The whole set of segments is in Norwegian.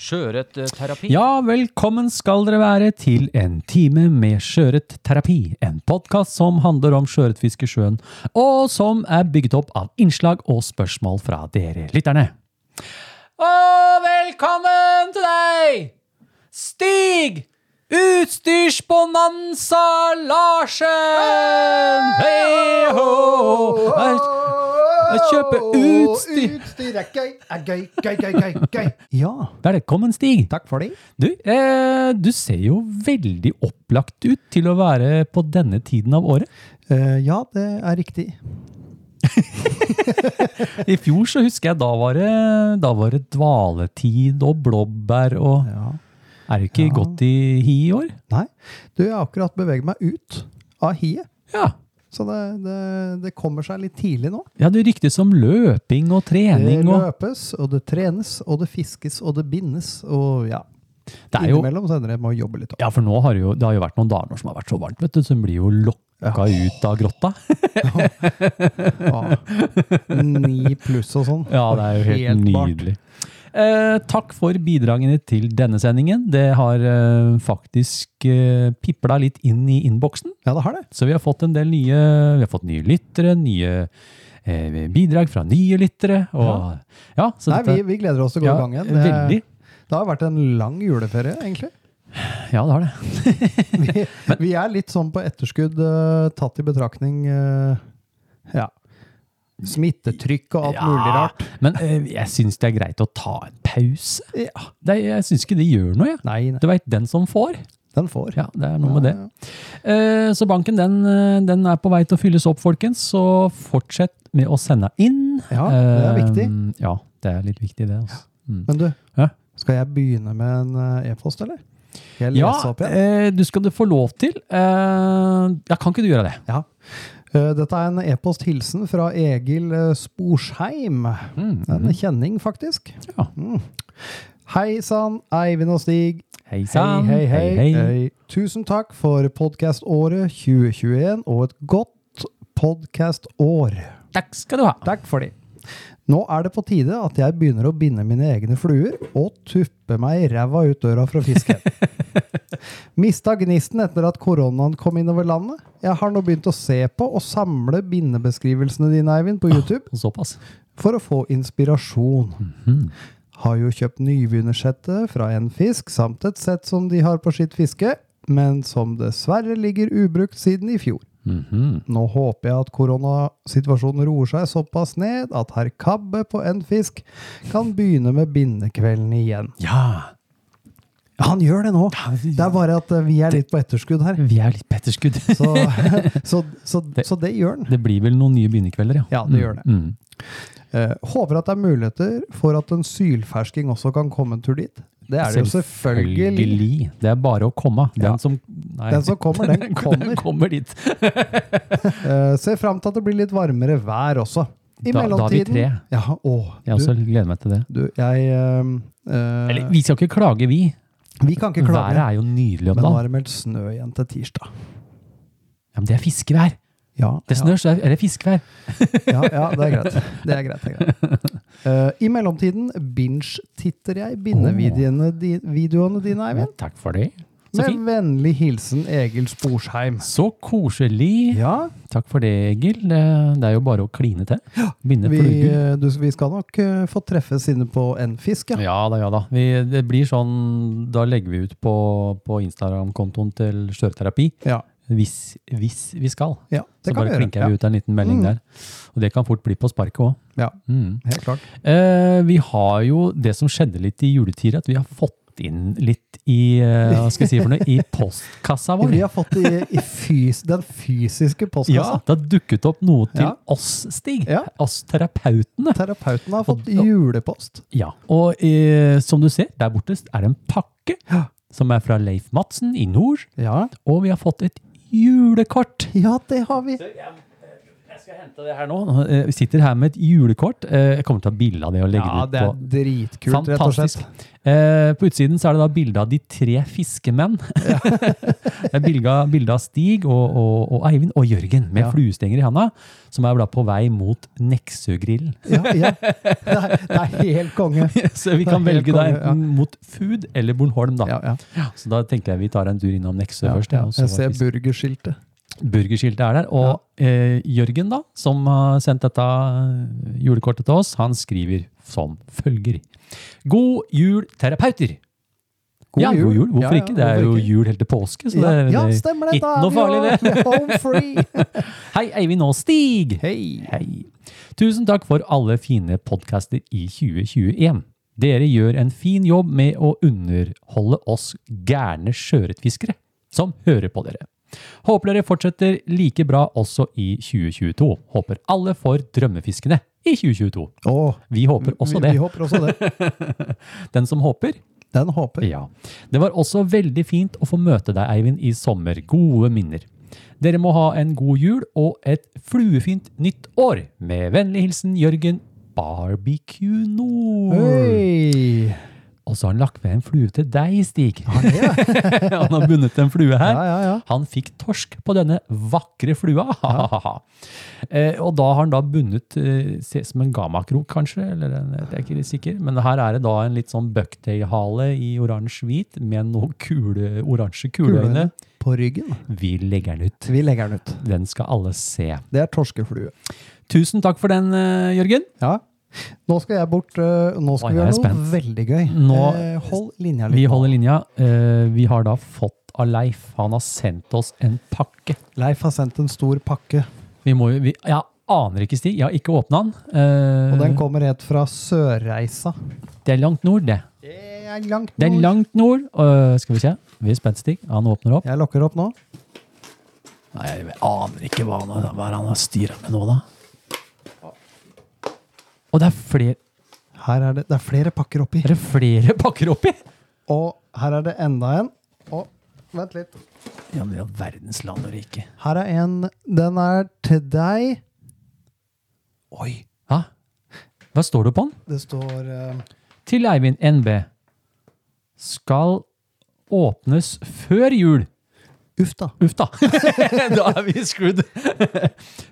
Sjøørretterapi. Ja, velkommen skal dere være til en time med sjøørretterapi. En podkast som handler om sjøørretfiske og som er bygget opp av innslag og spørsmål fra dere lytterne. Og velkommen til deg, Stig Utstyrsbonanza Larsen! Hei ho! Jeg, jeg kjøper utstyr. Utstyr er gøy, er gøy, gøy, gøy, gøy, gøy. Ja, Velkommen, Stig. takk for det. Du, eh, du ser jo veldig opplagt ut til å være på denne tiden av året. Eh, ja, det er riktig. I fjor så husker jeg da var det, da var det dvaletid og blåbær og Ja. Er det ikke Ja. godt i hi i år? Nei, du, jeg har akkurat beveget meg ut av hiet. Ja. Så det, det, det kommer seg litt tidlig nå. ja, det ryktes om løping og trening Det løpes, og det trenes, og det fiskes, og det bindes, og ja. Det er jo Innimellom så ender det med å jobbe litt. også. Ja, for nå har det jo, det har jo vært noen dager som har vært så varmt, vet du, så den blir jo lokka ut av grotta. Ja. Ni pluss og sånn. Ja, det er jo helt, Helt bart. Eh, takk for bidragene til denne sendingen. Det har eh, faktisk eh, pipla litt inn i innboksen. Ja, det har det. Så vi har fått en del nye, vi har fått nye lyttere, nye eh, bidrag fra nye lyttere. Og, ja. så Nei, vi, vi gleder oss til å gå ja, i gang igjen. Det, Veldig. det har vært en lang juleferie, egentlig. Ja, det har det. Vi, vi er litt sånn på etterskudd, uh, tatt i betraktning uh, ja, smittetrykk og alt Ja, mulig rart. Men eh, jeg syns det er greit å ta en pause. Ja. Det, jeg syns ikke det gjør noe, jeg. Nei, nei, Du veit, den som får. den får. Ja, det er noe med det. Ja, Eh, Så banken den, eh, den er på vei til å fylles opp, folkens. Så fortsett med å sende inn. Ja, det er viktig. Ja, det er litt viktig, det. Altså. Mm. Men du, Ja. skal jeg begynne med en e-post, eller? Skal jeg Ja, opp igjen? eh, du skal det få lov til. Eh, ja, kan ikke du gjøre det? Ja. Eh, Dette er en e-post-hilsen fra Egil Sporsheim. Sporsheim. Mm, En kjenning, faktisk. Ja. Mm. Hei sann, Eivind og Stig. Hei sann. Hei, hei, hei. Hei. Tusen takk for podkaståret 2021 og et godt podkastår. Takk skal du ha. Takk for det. Nå er det på tide at jeg begynner å binde mine egne fluer og tuppe meg i ræva ut døra for å fiske. Mista gnisten etter at koronaen kom innover landet. Jeg har nå begynt å se på og samle bindebeskrivelsene dine, Eivind, på YouTube, Såpass. for å få inspirasjon. Har jo kjøpt nybegynnersettet fra en fisk, samt et sett som de har på sitt fiske, men som dessverre ligger ubrukt siden i fjor. Mhm. Nå håper jeg at koronasituasjonen roer seg såpass ned at herr Kabbe på en fisk kan begynne med bindekvelden igjen. Ja. Ja, han gjør det nå! Det er bare at eh, vi er litt på etterskudd her. Vi er litt på etterskudd. Så, så, så, så det gjør han. Det blir vel noen nye bindekvelder, ja. Ja, det gjør det. Mm. Eh, håper at det er muligheter for at en sylfersking også kan komme en tur dit. Det er det jo selvfølgelig. Det er bare å komme. Den Ja. som Nei. Den som kommer, den kommer. kommer dit. uh, ser fram til at det blir litt varmere vær også. I Da- da er vi tre. Ja, å, Jeg også gleder meg til det. du, jeg eh, Eller, vi skal ikke klage, vi. Vi kan ikke klage. Været er jo nydelig om Men nå dagen. er det meldt snø igjen til tirsdag. Ja, men det er fiskevær. Ja, Det snør, så er det fiskevær. Ja, ja, det er greit. Det er greit. Det er greit. Uh, I mellomtiden binge-titter jeg bindevideoene di, videoene dine, Eivind. takk for det. Så Med fint. vennlig hilsen Egil Sporsheim. Så koselig. Ja, Takk for det, Egil. Det, er jo bare å kline til. Binde vi, eh, du, vi skal nok eh, få treffes inne på en fisk, ja. Ja da, ja da. Vi, det blir sånn Da legger vi ut på, på Instagram-kontoen til Sjøterapi. Ja, Hvis, hvis vi skal. ja det Så kan bare klinker vi ut en liten melding Mm. der. Og det kan fort bli på sparket òg. Ja, Mm. helt klart. Eh, vi har jo det som skjedde litt i juletida, at vi har fått inn litt i eh, hva skal jeg si for noe, i postkassa vår. Vi har fått i, i fys, den fysiske postkassa. Ja, det har dukket opp noe til Ja. oss, Stig. Ja. Oss terapeutene. Terapeutene har fått Og- julepost. Ja, og eh, som du ser, der borte er det en pakke som er fra Leif Madsen i nord, Ja, og vi har fått et julekort. Ja, det har vi. Jeg skal hente det her nå. Eh, Vi sitter her med et julekort. Eh, Jeg kommer til å ta bilde av det og legge Ja, det det er dritkult, dritkult, rett og slett. Eh, på utsiden så er det da bilde av de tre fiskemenn. det er bilde av, Stig og, og, og Eivind og Jørgen med Ja. fluestenger i handa, som er da på vei mot Neksøgrillen. Ja, ja. Det, er, det er helt konge. så vi kan velge da konge, ja. enten mot Food eller Bornholm, da. Ja, ja. Så da tenker jeg vi tar en tur innom Neksø Ja, først. Ja, ja. Jeg ser burgerskiltet. Burgerskiltet er der. Og eh, Jørgen, da, som har sendt dette eh, julekortet til oss, han skriver som følger. God jul, terapeuter! God ja, jul. god jul. Hvorfor Ja, ja, ikke? Det er jo jul helt til påske. Så det, ja, det stemmer det. ikke noe farlig, det. home free. Hei, Eivind og Stig! Hei. Hei. Tusen takk for alle fine podkaster i 2021. Dere gjør en fin jobb med å underholde oss gærne sjøørretfiskere som hører på dere. Håper dere fortsetter like bra også i 2022. Håper alle får drømmefiskene i 2022. Åh, Vi håper også vi, det. vi håper også det. Den som håper, Den håper. ja. Det var også veldig fint å få møte deg, Eivind, i sommer. Gode minner. Dere må ha en god jul og et fluefint nytt år. Med vennlig hilsen Jørgen Barbecue Nord. Hei! Og så har han lagt ved en flue til deg, Stig. Han, ja? han har bundet en flue her. Ja, ja, ja. Han fikk torsk på denne vakre flua. eh, og da har han da bundet, eh, som en gamakrok kanskje, eller en, jeg er ikke sikker. Men her er det da en litt sånn bucktail-hale i oransje-hvit med noen kule, oransje kuleøyne. Kuleøyne på ryggen. Vi legger den ut. Vi legger den ut. Den skal alle se. Det er torskeflue. Tusen takk for den, eh, Jørgen. Ja. Nå skal jeg bort. øh, nå skal vi jeg er gjøre noe spent. veldig gøy. Nå- Eh, hold linja litt. Vi holder linja. Eh, vi har da fått av Leif. Han har sendt oss en pakke. Leif har sendt en stor pakke, Vi må jo, vi, jeg aner ikke, Stig. Jeg har ikke åpna den. Eh, og den kommer helt fra Sørreisa. det er langt nord, det. Det er langt Det er langt nord. Øh, skal vi se. Vi er spent, Stig. Han åpner opp. Jeg lukker opp nå. Nei, jeg aner ikke hva han, hva han har styra med nå, da. Og det er flere, Her er det, det er flere pakker oppi. er det flere pakker oppi! Og her er det enda en. Og vent litt. Ja, men i all verdens land og rike. Her er en. Den er til deg. Oi. Hæ? Hva står det på den? Det står uh... Til Eivind NB. Skal åpnes før jul. Uff, da. Uff da. da er vi screwed.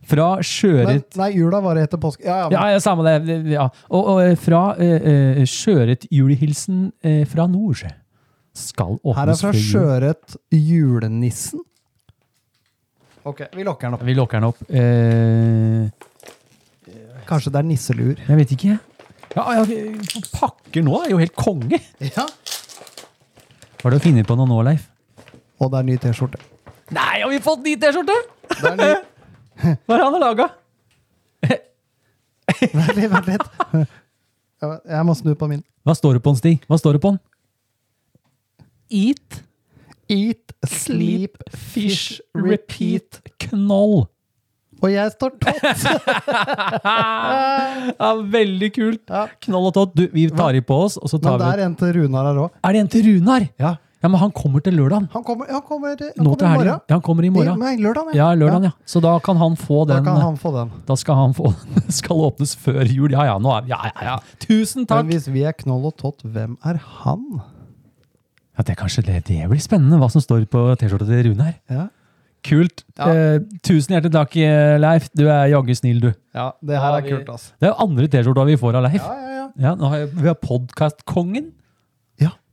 Fra Men, sjøørret nei, jula var etter påske. Ja, ja. Ja, ja, samme det. det- Ja. Og, og eh, fra uh, Sjøørret-julehilsen eh, fra nord skal åpnes Her er fra. Sjøørret julenissen. Ok, vi lokker den opp. Vi lukker den opp. Uh... Kanskje det er nisselur. jeg vet ikke. Ja, pakker nå er jo helt konge! Ja. Hva har du funnet på noe nå, Leif? Og det er ny T-skjorte. Nei, har vi fått ny T-skjorte?! Det er ny. Hva er det han har laga? Vent litt, vent litt. Jeg må snu på min. Hva står det på den, Stig? Hva står det på den? Eat, Eat, sleep, fish, repeat, knoll. Og jeg står tott. ja, veldig kult. Ja. Knoll og tott. Du, vi tar i på oss, og så Men tar det er en til Runar her òg. Er det en til Runar? Ja. Ja, men han kommer til lørdagen. Han kommer, han kommer, han Nå kommer til i helgen. morgen. Ja, han kommer i morgen. Nei, lørdag. Ja, lørdagen, ja. Så da kan han få den. Da kan han få den. Da skal han få den. Skal åpnes før jul. Ja, ja, nå er ja, ja, ja. Tusen Men hvis vi er knoll og tott, hvem er han? Ja, det er kanskje det. Det blir spennende hva som står på T-skjorta til Rune her. Ja, Kult. Ja. Eh, tusen hjertelig takk, eh, Leif. Du er jaggu snill, du. ja det her er vi- kult, altså. Det er jo andre T-skjorta vi får av Leif. Ja, ja, ja. Ja, nå har jeg, vi har Podkastkongen.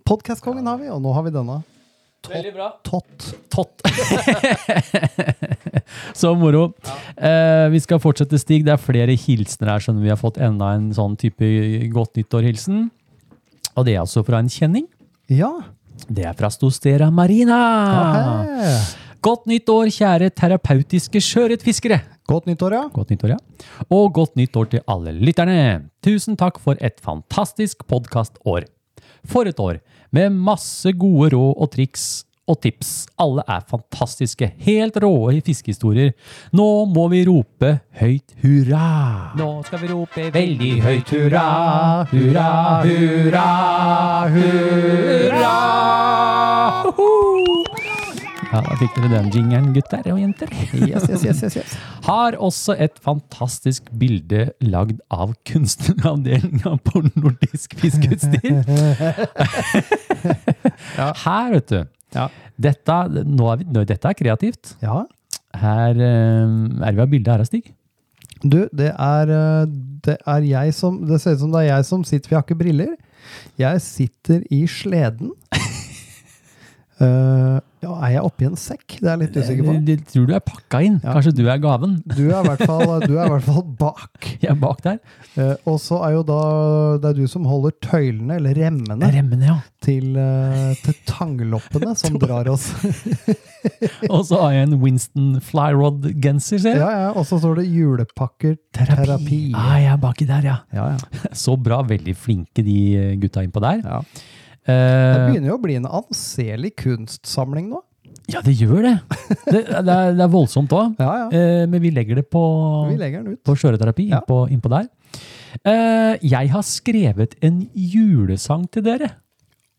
Ja Podkastkongen har vi, og nå har vi denne. Veldig bra. Tott. Tott. Så moro. Eh, vi skal fortsette, Stig. Det er flere hilsener her. Skjønner vi har fått enda en sånn type godt nyttår-hilsen. Og det er altså fra en kjenning. Ja. Det er fra Stostera Marina. Ahæ. Godt nytt år, kjære terapeutiske sjøørretfiskere. Godt nyttår, ja. Godt nyttår, ja. Og godt nytt år til alle lytterne. Tusen takk for et fantastisk podkastår. For et år, med masse gode råd og triks og tips. Alle er fantastiske, helt rå i fiskehistorier. Nå må vi rope høyt hurra. Nå skal vi rope veldig høyt hurra, hurra, hurra, hurra. Hoho! Ja, da fikk dere den jingeren, gutter og jenter. Yes, yes, yes, yes, yes. Har også et fantastisk bilde lagd av kunstneravdelinga på Nordisk Fiskeutstyr. Her, vet du. Ja. Dette, nå er vi, nå, dette er kreativt. Ja. Her eh, er vi av bildet her, Stig. Du, det er, eh, det er jeg som Det ser ut som det er jeg som sitter, for jeg har ikke briller. Jeg sitter i sleden. Eh, ja, er jeg oppi en sekk? Det er jeg litt usikker på. Jeg tror du er pakka inn. Ja. Kanskje du er gaven. Du er i hvert fall, du er i hvert fall bak. Jeg er bak der. Uh, og så er jo da Det er du som holder tøylene, eller remmene, Remmene, ja. til, uh, til tangloppene som drar oss. Og så har jeg en Winston Flyrod-genser, ser jeg. Ja, ja, Og så står det julepakker terapi. Ah, jeg er baki der, ja. Ja, ja. Så bra. Veldig flinke de gutta innpå der. ja. Det Eh, begynner jo å bli en anselig kunstsamling nå. ja, det gjør det. Det, det, er, det er voldsomt òg. Ja, ja. Eh, men vi legger det på, Vi legger på skjøreterapi Ja. innpå, innpå der. Eh, jeg har skrevet en julesang til dere.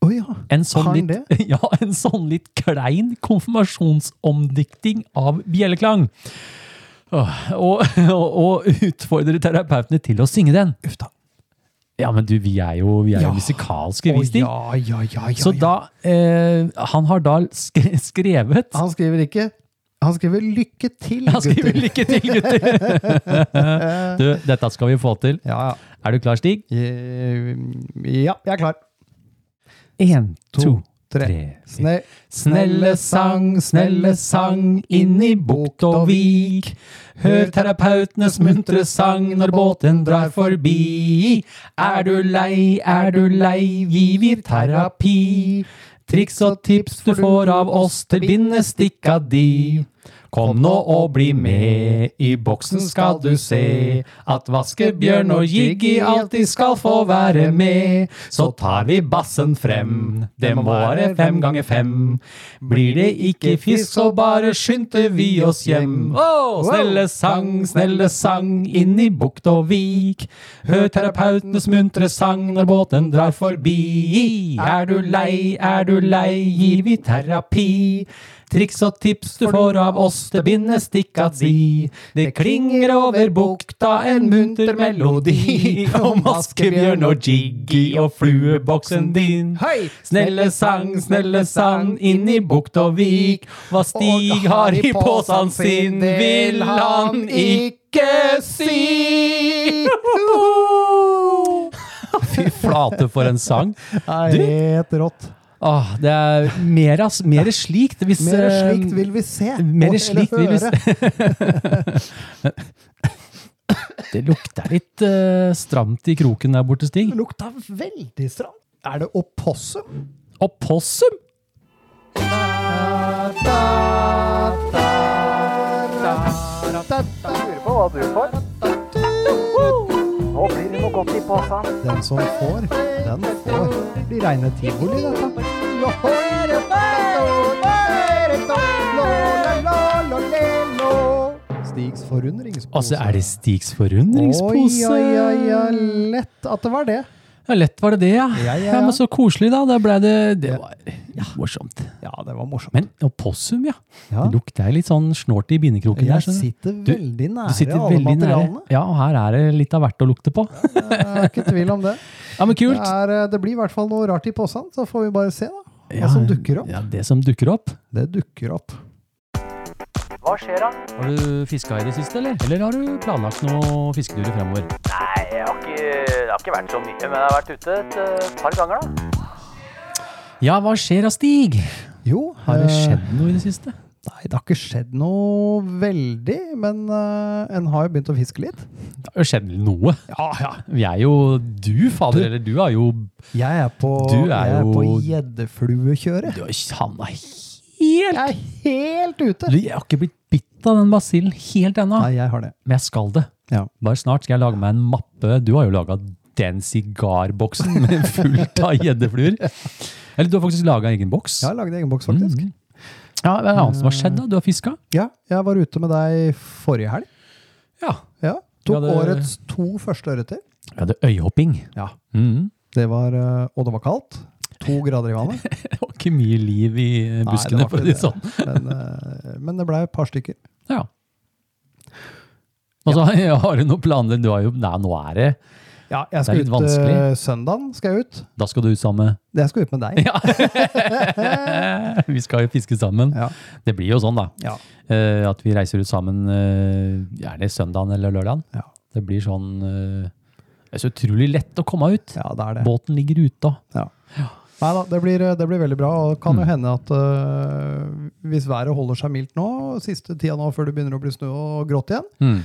Å ja. En sånn, Har han litt, ja, en sånn litt klein konfirmasjonsomdikting av bjelleklang. Og, og, og utfordre terapeutene til å synge den. Uff da. Ja, men du, vi er jo, vi er jo musikalske, vi, Stig. ja, ja, ja, ja, Så ja. da eh, Han har da skrevet Han skriver ikke Han skriver 'lykke til', gutter'. Han skriver 'lykke til, gutter'! du, dette skal vi få til. Ja, ja. Er du klar, Stig? Eh, Ja, jeg er klar. Én, to, tre. Tre. Sne Snelle sang, snelle sang, inn i bukt og vik. Hør terapeutenes muntre sang når båten drar forbi. Er du lei, er du lei, vi gir terapi. Triks og tips du får av oss til bindestikka di. Kom nå og bli med, i boksen skal du se at Vaskebjørn og Jiggy alltid skal få være med. Så tar vi bassen frem, det må være fem ganger fem. Blir det ikke fisk, så bare skyndte vi oss hjem. Oh, snelle sang, snelle sang, inn i bukt og vik. Hør terapeutenes muntre sang når båten drar forbi. Er du lei, er du lei, gir vi terapi. Triks og tips du får av oss det til bindestikka si. Det klinger over bukta en munter melodi om Askebjørn og Jiggy og flueboksen din. Snelle sang, snelle sang, inn i bukt og vik. Hva Stig har i posen sin, vil han ikke si. Fy flate for en sang. Det er helt rått. Åh, det er mer, ass, mer slikt. Hvis, Mer eh, slikt vil vi se. mer slikt vil vi se. Det lukter litt uh, stramt i kroken der borte, Stig. Det lukta veldig stramt. Er det opossum? Opossum? possum! Lurer på hva du får. Nå blir det noe godt i posen. Den som får, den får. Det blir reine tivoli, dette. Stigs forundringspose. Altså, er det Stigs Oi, forundringspose? Oi, oi, ja. Lett at det var det. Ja, lett var det det, ja. Ja, ja, ja, ja. men så koselig, da. Da ble det Det var ja, morsomt. Ja, det var morsomt. Men og possum, ja. Ja. Det lukter litt sånn snålt i bindekroken der. Jeg sitter veldig nære Du sitter alle veldig nære. materialene. Ja, og her er det litt av hvert å lukte på. Jeg er ikke tvil om det. Ja, men Det, kult. er, eh, det blir i hvert fall noe rart i posen, så får vi bare se da. Hva Ja, som dukker opp. Ja, det som dukker opp. Det dukker opp. Hva skjer da? Har du fiska i det siste, eller? Eller har du planlagt noen fisketurer fremover? Nei, jeg har ikke, det har ikke vært så mye, men jeg har vært ute et eh, par ganger da. Ja, hva skjer da, Stig? Jo, Har det eh, skjedd noe i det siste? Nei, det har ikke skjedd noe veldig, men uh, en har jo begynt å fiske litt. Det har jo skjedd noe. Ja, ja. Vi er jo Du, fader, Du- eller du er jo Jeg er på, Du er jeg er på gjeddefluekjøret. Du har helt Jeg er helt ute! Du, Jeg har ikke blitt bitt av den basillen helt ennå, Nei, jeg har det. men jeg skal det. Ja. Bare snart skal jeg lage meg en mappe. Du har jo laga den sigarboksen med fullt av gjeddefluer. Eller du har faktisk laga egen boks. Jeg har laget egen boks, faktisk. Mm. Ja, Hva er det annet som har skjedd? da? Du har fiska? Ja, jeg var ute med deg forrige helg. Ja. Ja. Tok hadde- årets to første ørreter. Vi hadde øyhopping. Ja. Mm. Det var, eh, og det var kaldt. to grader i vannet. Det var ikke mye liv i Nei, det buskene, for å ikke si det sånn. Men, eh, men det ble et par stykker. Ja. Og så har du noen planer du har jo, nei, Nå er det Ja, jeg er skal ut vanskelig. eh, søndagen. skal jeg ut. Da skal du ut sammen med Jeg skal ut med deg. Ja. vi skal jo fiske sammen. Ja. Det blir jo sånn, da. Ja. Uh, at vi reiser ut sammen uh, Er det søndagen eller lørdagen? Ja. Det blir sånn uh, Det er så utrolig lett å komme ut. ja, det er det. Båten ligger ute. Nei da, det blir, det blir veldig bra. Og det kan jo Mm. hende at hvis været holder seg mildt nå, siste tida nå før det begynner å bli snø og grått igjen, Mm.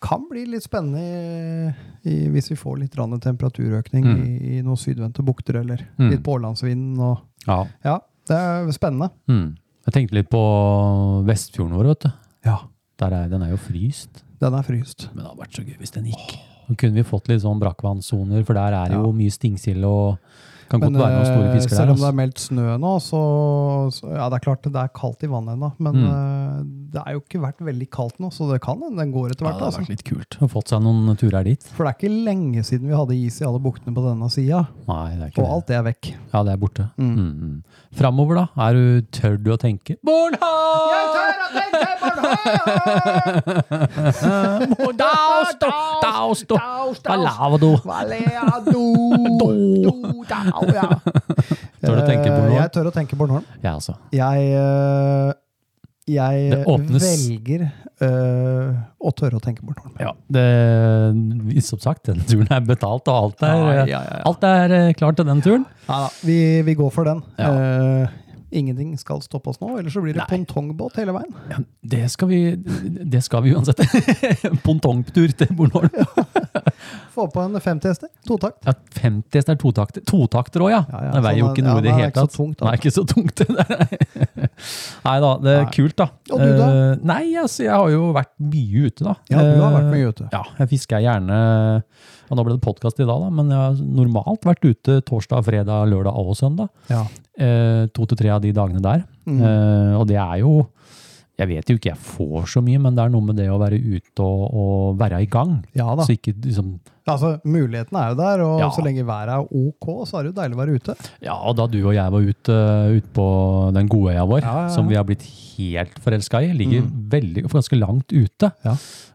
Kan bli litt spennende i, i, hvis vi får litt temperaturøkning Mm. i, i noen sydvendte bukter, eller Mm. litt pålandsvind. Og, Ja. ja, det er spennende. Mm. Jeg tenkte litt på Vestfjorden vår, vet du. Ja, Der er, den er jo fryst. den er fryst. Men det hadde vært så gøy hvis den gikk. Nå kunne vi fått litt sånn brakkvannssoner, for der er det jo mye stingsild og kan godt Men være noen store øh, fisker selv om det er meldt snø nå, så, så Ja, det er klart det er kaldt i vannet ennå, men Mm. øh, det er jo ikke vært veldig kaldt nå, så det kan hende den går etter hvert. Ja, det har altså. vært litt kult å fått seg noen turer dit. For det er ikke lenge siden vi hadde is i alle buktene på denne sida, og alt det er vekk. Ja, det er borte. Mm. Mm. Mm. Framover, da? Er du, tør du å tenke Bornholm! Daus, daus, daus, Hva du? Tør du tenke Bornholm? Eh, Jeg tør å tenke Bornholm. Jeg også. Jeg, øh, jeg velger øh, å tørre å tenke Bornholm. Ja, det, som sagt, den turen er betalt, og alt er, Ja, ja, ja, ja. Alt er eh, klart til den turen. Ja, vi, vi går for den. Ja. Eh, ingenting skal stoppe oss nå, ellers så blir det Nei. pongtongbåt hele veien. Ja, det, skal vi, det skal vi uansett. Pontongtur til Bornholm. Få på en 50 hester. Totakt. Ja, 50 hester er totakter. Totakter òg, ja. Ja, ja, Det veier jo er- ikke noe ja, i det det er hele tatt. da. Nei, ikke så tungt. det der. Nei da, det er Nei. kult, da. Og du da? Eh, nei, altså, jeg har jo vært mye ute, da. Ja, du har vært Eh, mye ute. Ja, jeg fisker gjerne og Nå ble det podkast i dag, da, men jeg har normalt vært ute torsdag, fredag, lørdag og søndag. Ja. Eh, to til tre av de dagene der. Mm. Eh, og det er jo Jeg vet jo ikke jeg får så mye, men det er noe med det å være ute og, og være i gang. ja da. Så ikke liksom Altså, muligheten er jo der, og Ja. så lenge været er ok, så er det jo deilig å være ute. Ja, og da du og jeg var ute, ute på den gode øya vår, Ja, ja, ja. som vi har blitt helt forelska i, ligger Mm. veldig, ganske langt ute.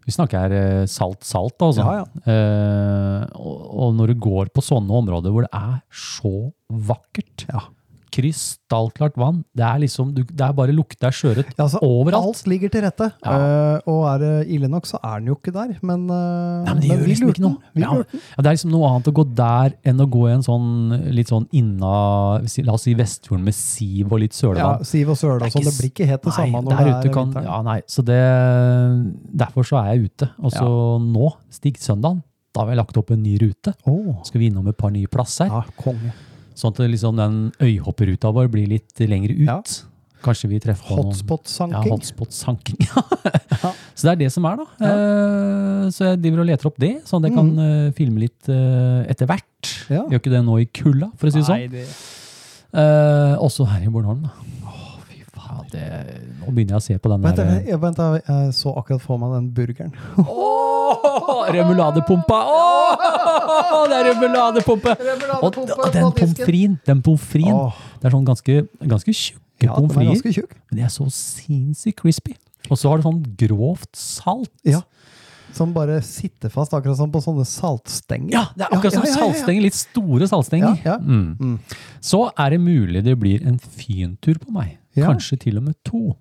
Vi snakker eh, salt-salt, altså. Ja, ja. Eh, og, og når du går på sånne områder hvor det er så vakkert, Ja. Krystallklart vann, det er liksom, du, det er bare lukter sjøørret Ja, altså, overalt. Alt ligger til rette, Ja. Uh, og er det ille nok, så er den jo ikke der. Men, uh, Nei, men det gjør vi liksom ikke noe. Ja, ja, det er liksom noe annet å gå der enn å gå i en sånn litt sånn inna La oss si Vestfjorden med siv og litt Ja. Siv og Søla og sånn. Det blir ikke helt det Nei, samme når det er kan, vinteren. ja, nei, så det, derfor så er jeg ute. Og så nå, Stig søndagen, da har vi lagt opp en ny rute. Oh. Skal vi innom et par nye plasser. ja, konge. Sånn at liksom den øyhopperuta vår blir litt lengre ut. Ja. Kanskje vi treffer på noen ja, Hotspot-sanking. hotspot-sanking. så det er det som er, da. Ja. så jeg driver og leter opp det, sånn at jeg kan mm. filme litt eh, etter hvert. Ja. Gjør ikke det nå i kulda, for å si det sånn. Det... Eh, også her i Bornholm, da. Det, nå begynner jeg å se på den Vent, der jeg, vent, jeg, jeg så akkurat for meg den burgeren. Åh, remuladepumpa! Åh, det er remuladepumpe! Og, og den pommes fritesen, den pommes fritesen, det er sånn ganske, ganske tjukke ja, pommes frites, men de er så sinnssykt crispy. Og så har det sånn grovt salt. Ja. Som bare sitter fast, akkurat som på sånne saltstenger. Ja, det er akkurat som ja, ja, ja, saltstenger, litt store saltstenger. Mm. Mm. Så er det mulig det blir en fintur på meg. Ja. Kanskje til og med to.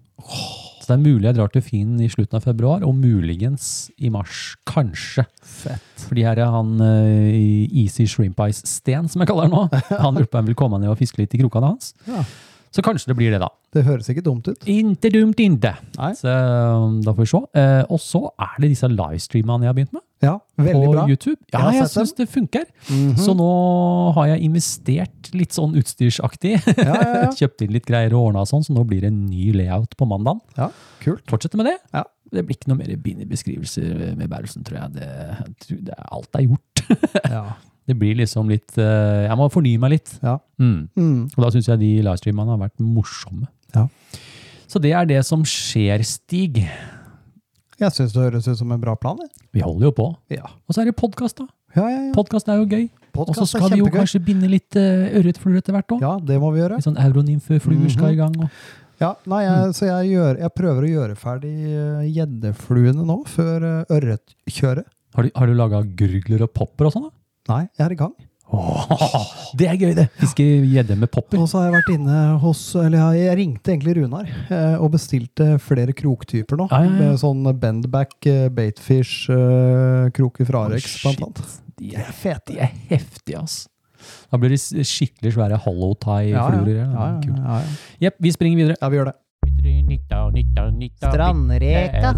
Så det er mulig jeg drar til Fyn i slutten av februar, og muligens i mars. Kanskje. Fett. Fordi her er han uh, Easy Shrimp Ice Sten, som jeg kaller han nå. Han lurer på om vil komme ned og fiske litt i krokene hans. Ja. Så kanskje det blir det, da. Det høres ikke dumt ut. Inte dumt, inte. Nei. Så um, da får vi se. Uh, og så er det disse livestreamene jeg har begynt med Ja, veldig på bra. YouTube. Ja, jeg jeg syns det funker. Mhm. Så nå har jeg investert litt sånn utstyrsaktig. Ja, ja, ja. Kjøpt inn litt greier og ordna sånn, så nå blir det en ny layout på mandag. ja, kult. Fortsette med det. Ja. Det blir ikke noe mer bindebeskrivelser med Bærelsen, tror jeg. Det, det, alt er gjort. Ja. Det blir liksom litt eh, Jeg må fornye meg litt. Ja. Mm. Mm. Og da syns jeg de livestreamene har vært morsomme. Ja. Så det er det som skjer, Stig. Jeg syns det høres ut som en bra plan. Det. Vi holder jo på. Ja. Og så er det podkast, da. Ja, ja, ja. Podkast er jo gøy. Og så skal vi jo kanskje binde litt uh, ørretfluer etter hvert òg. Ja, det må vi gjøre. Litt sånn euronymfefluer skal i gang. Og. Ja, nei, Mm. jeg, Så jeg, gjør, jeg prøver å gjøre ferdig eh, gjeddefluene nå, før eh, ørretkjøret. Har du, har du laga gurgler og popper og sånn? da? Nei, jeg er i gang. Åh, det er gøy, det! Fiske gjedde med popper. Og så har jeg vært inne hos Eller jeg, ringte egentlig Runar eh, og bestilte flere kroktyper nå. Ja, ja, ja. Med sånn bendback, eh, baitfish, eh, kroker fra Arex, Shit, blant annet. De De er, fete. de er heftige, ass. Da blir det skikkelig svære hollow tie-fluer. Ja, Ja, ja, Kult. ja, ja. Jepp, vi springer videre. ja, vi gjør det. Strandreka.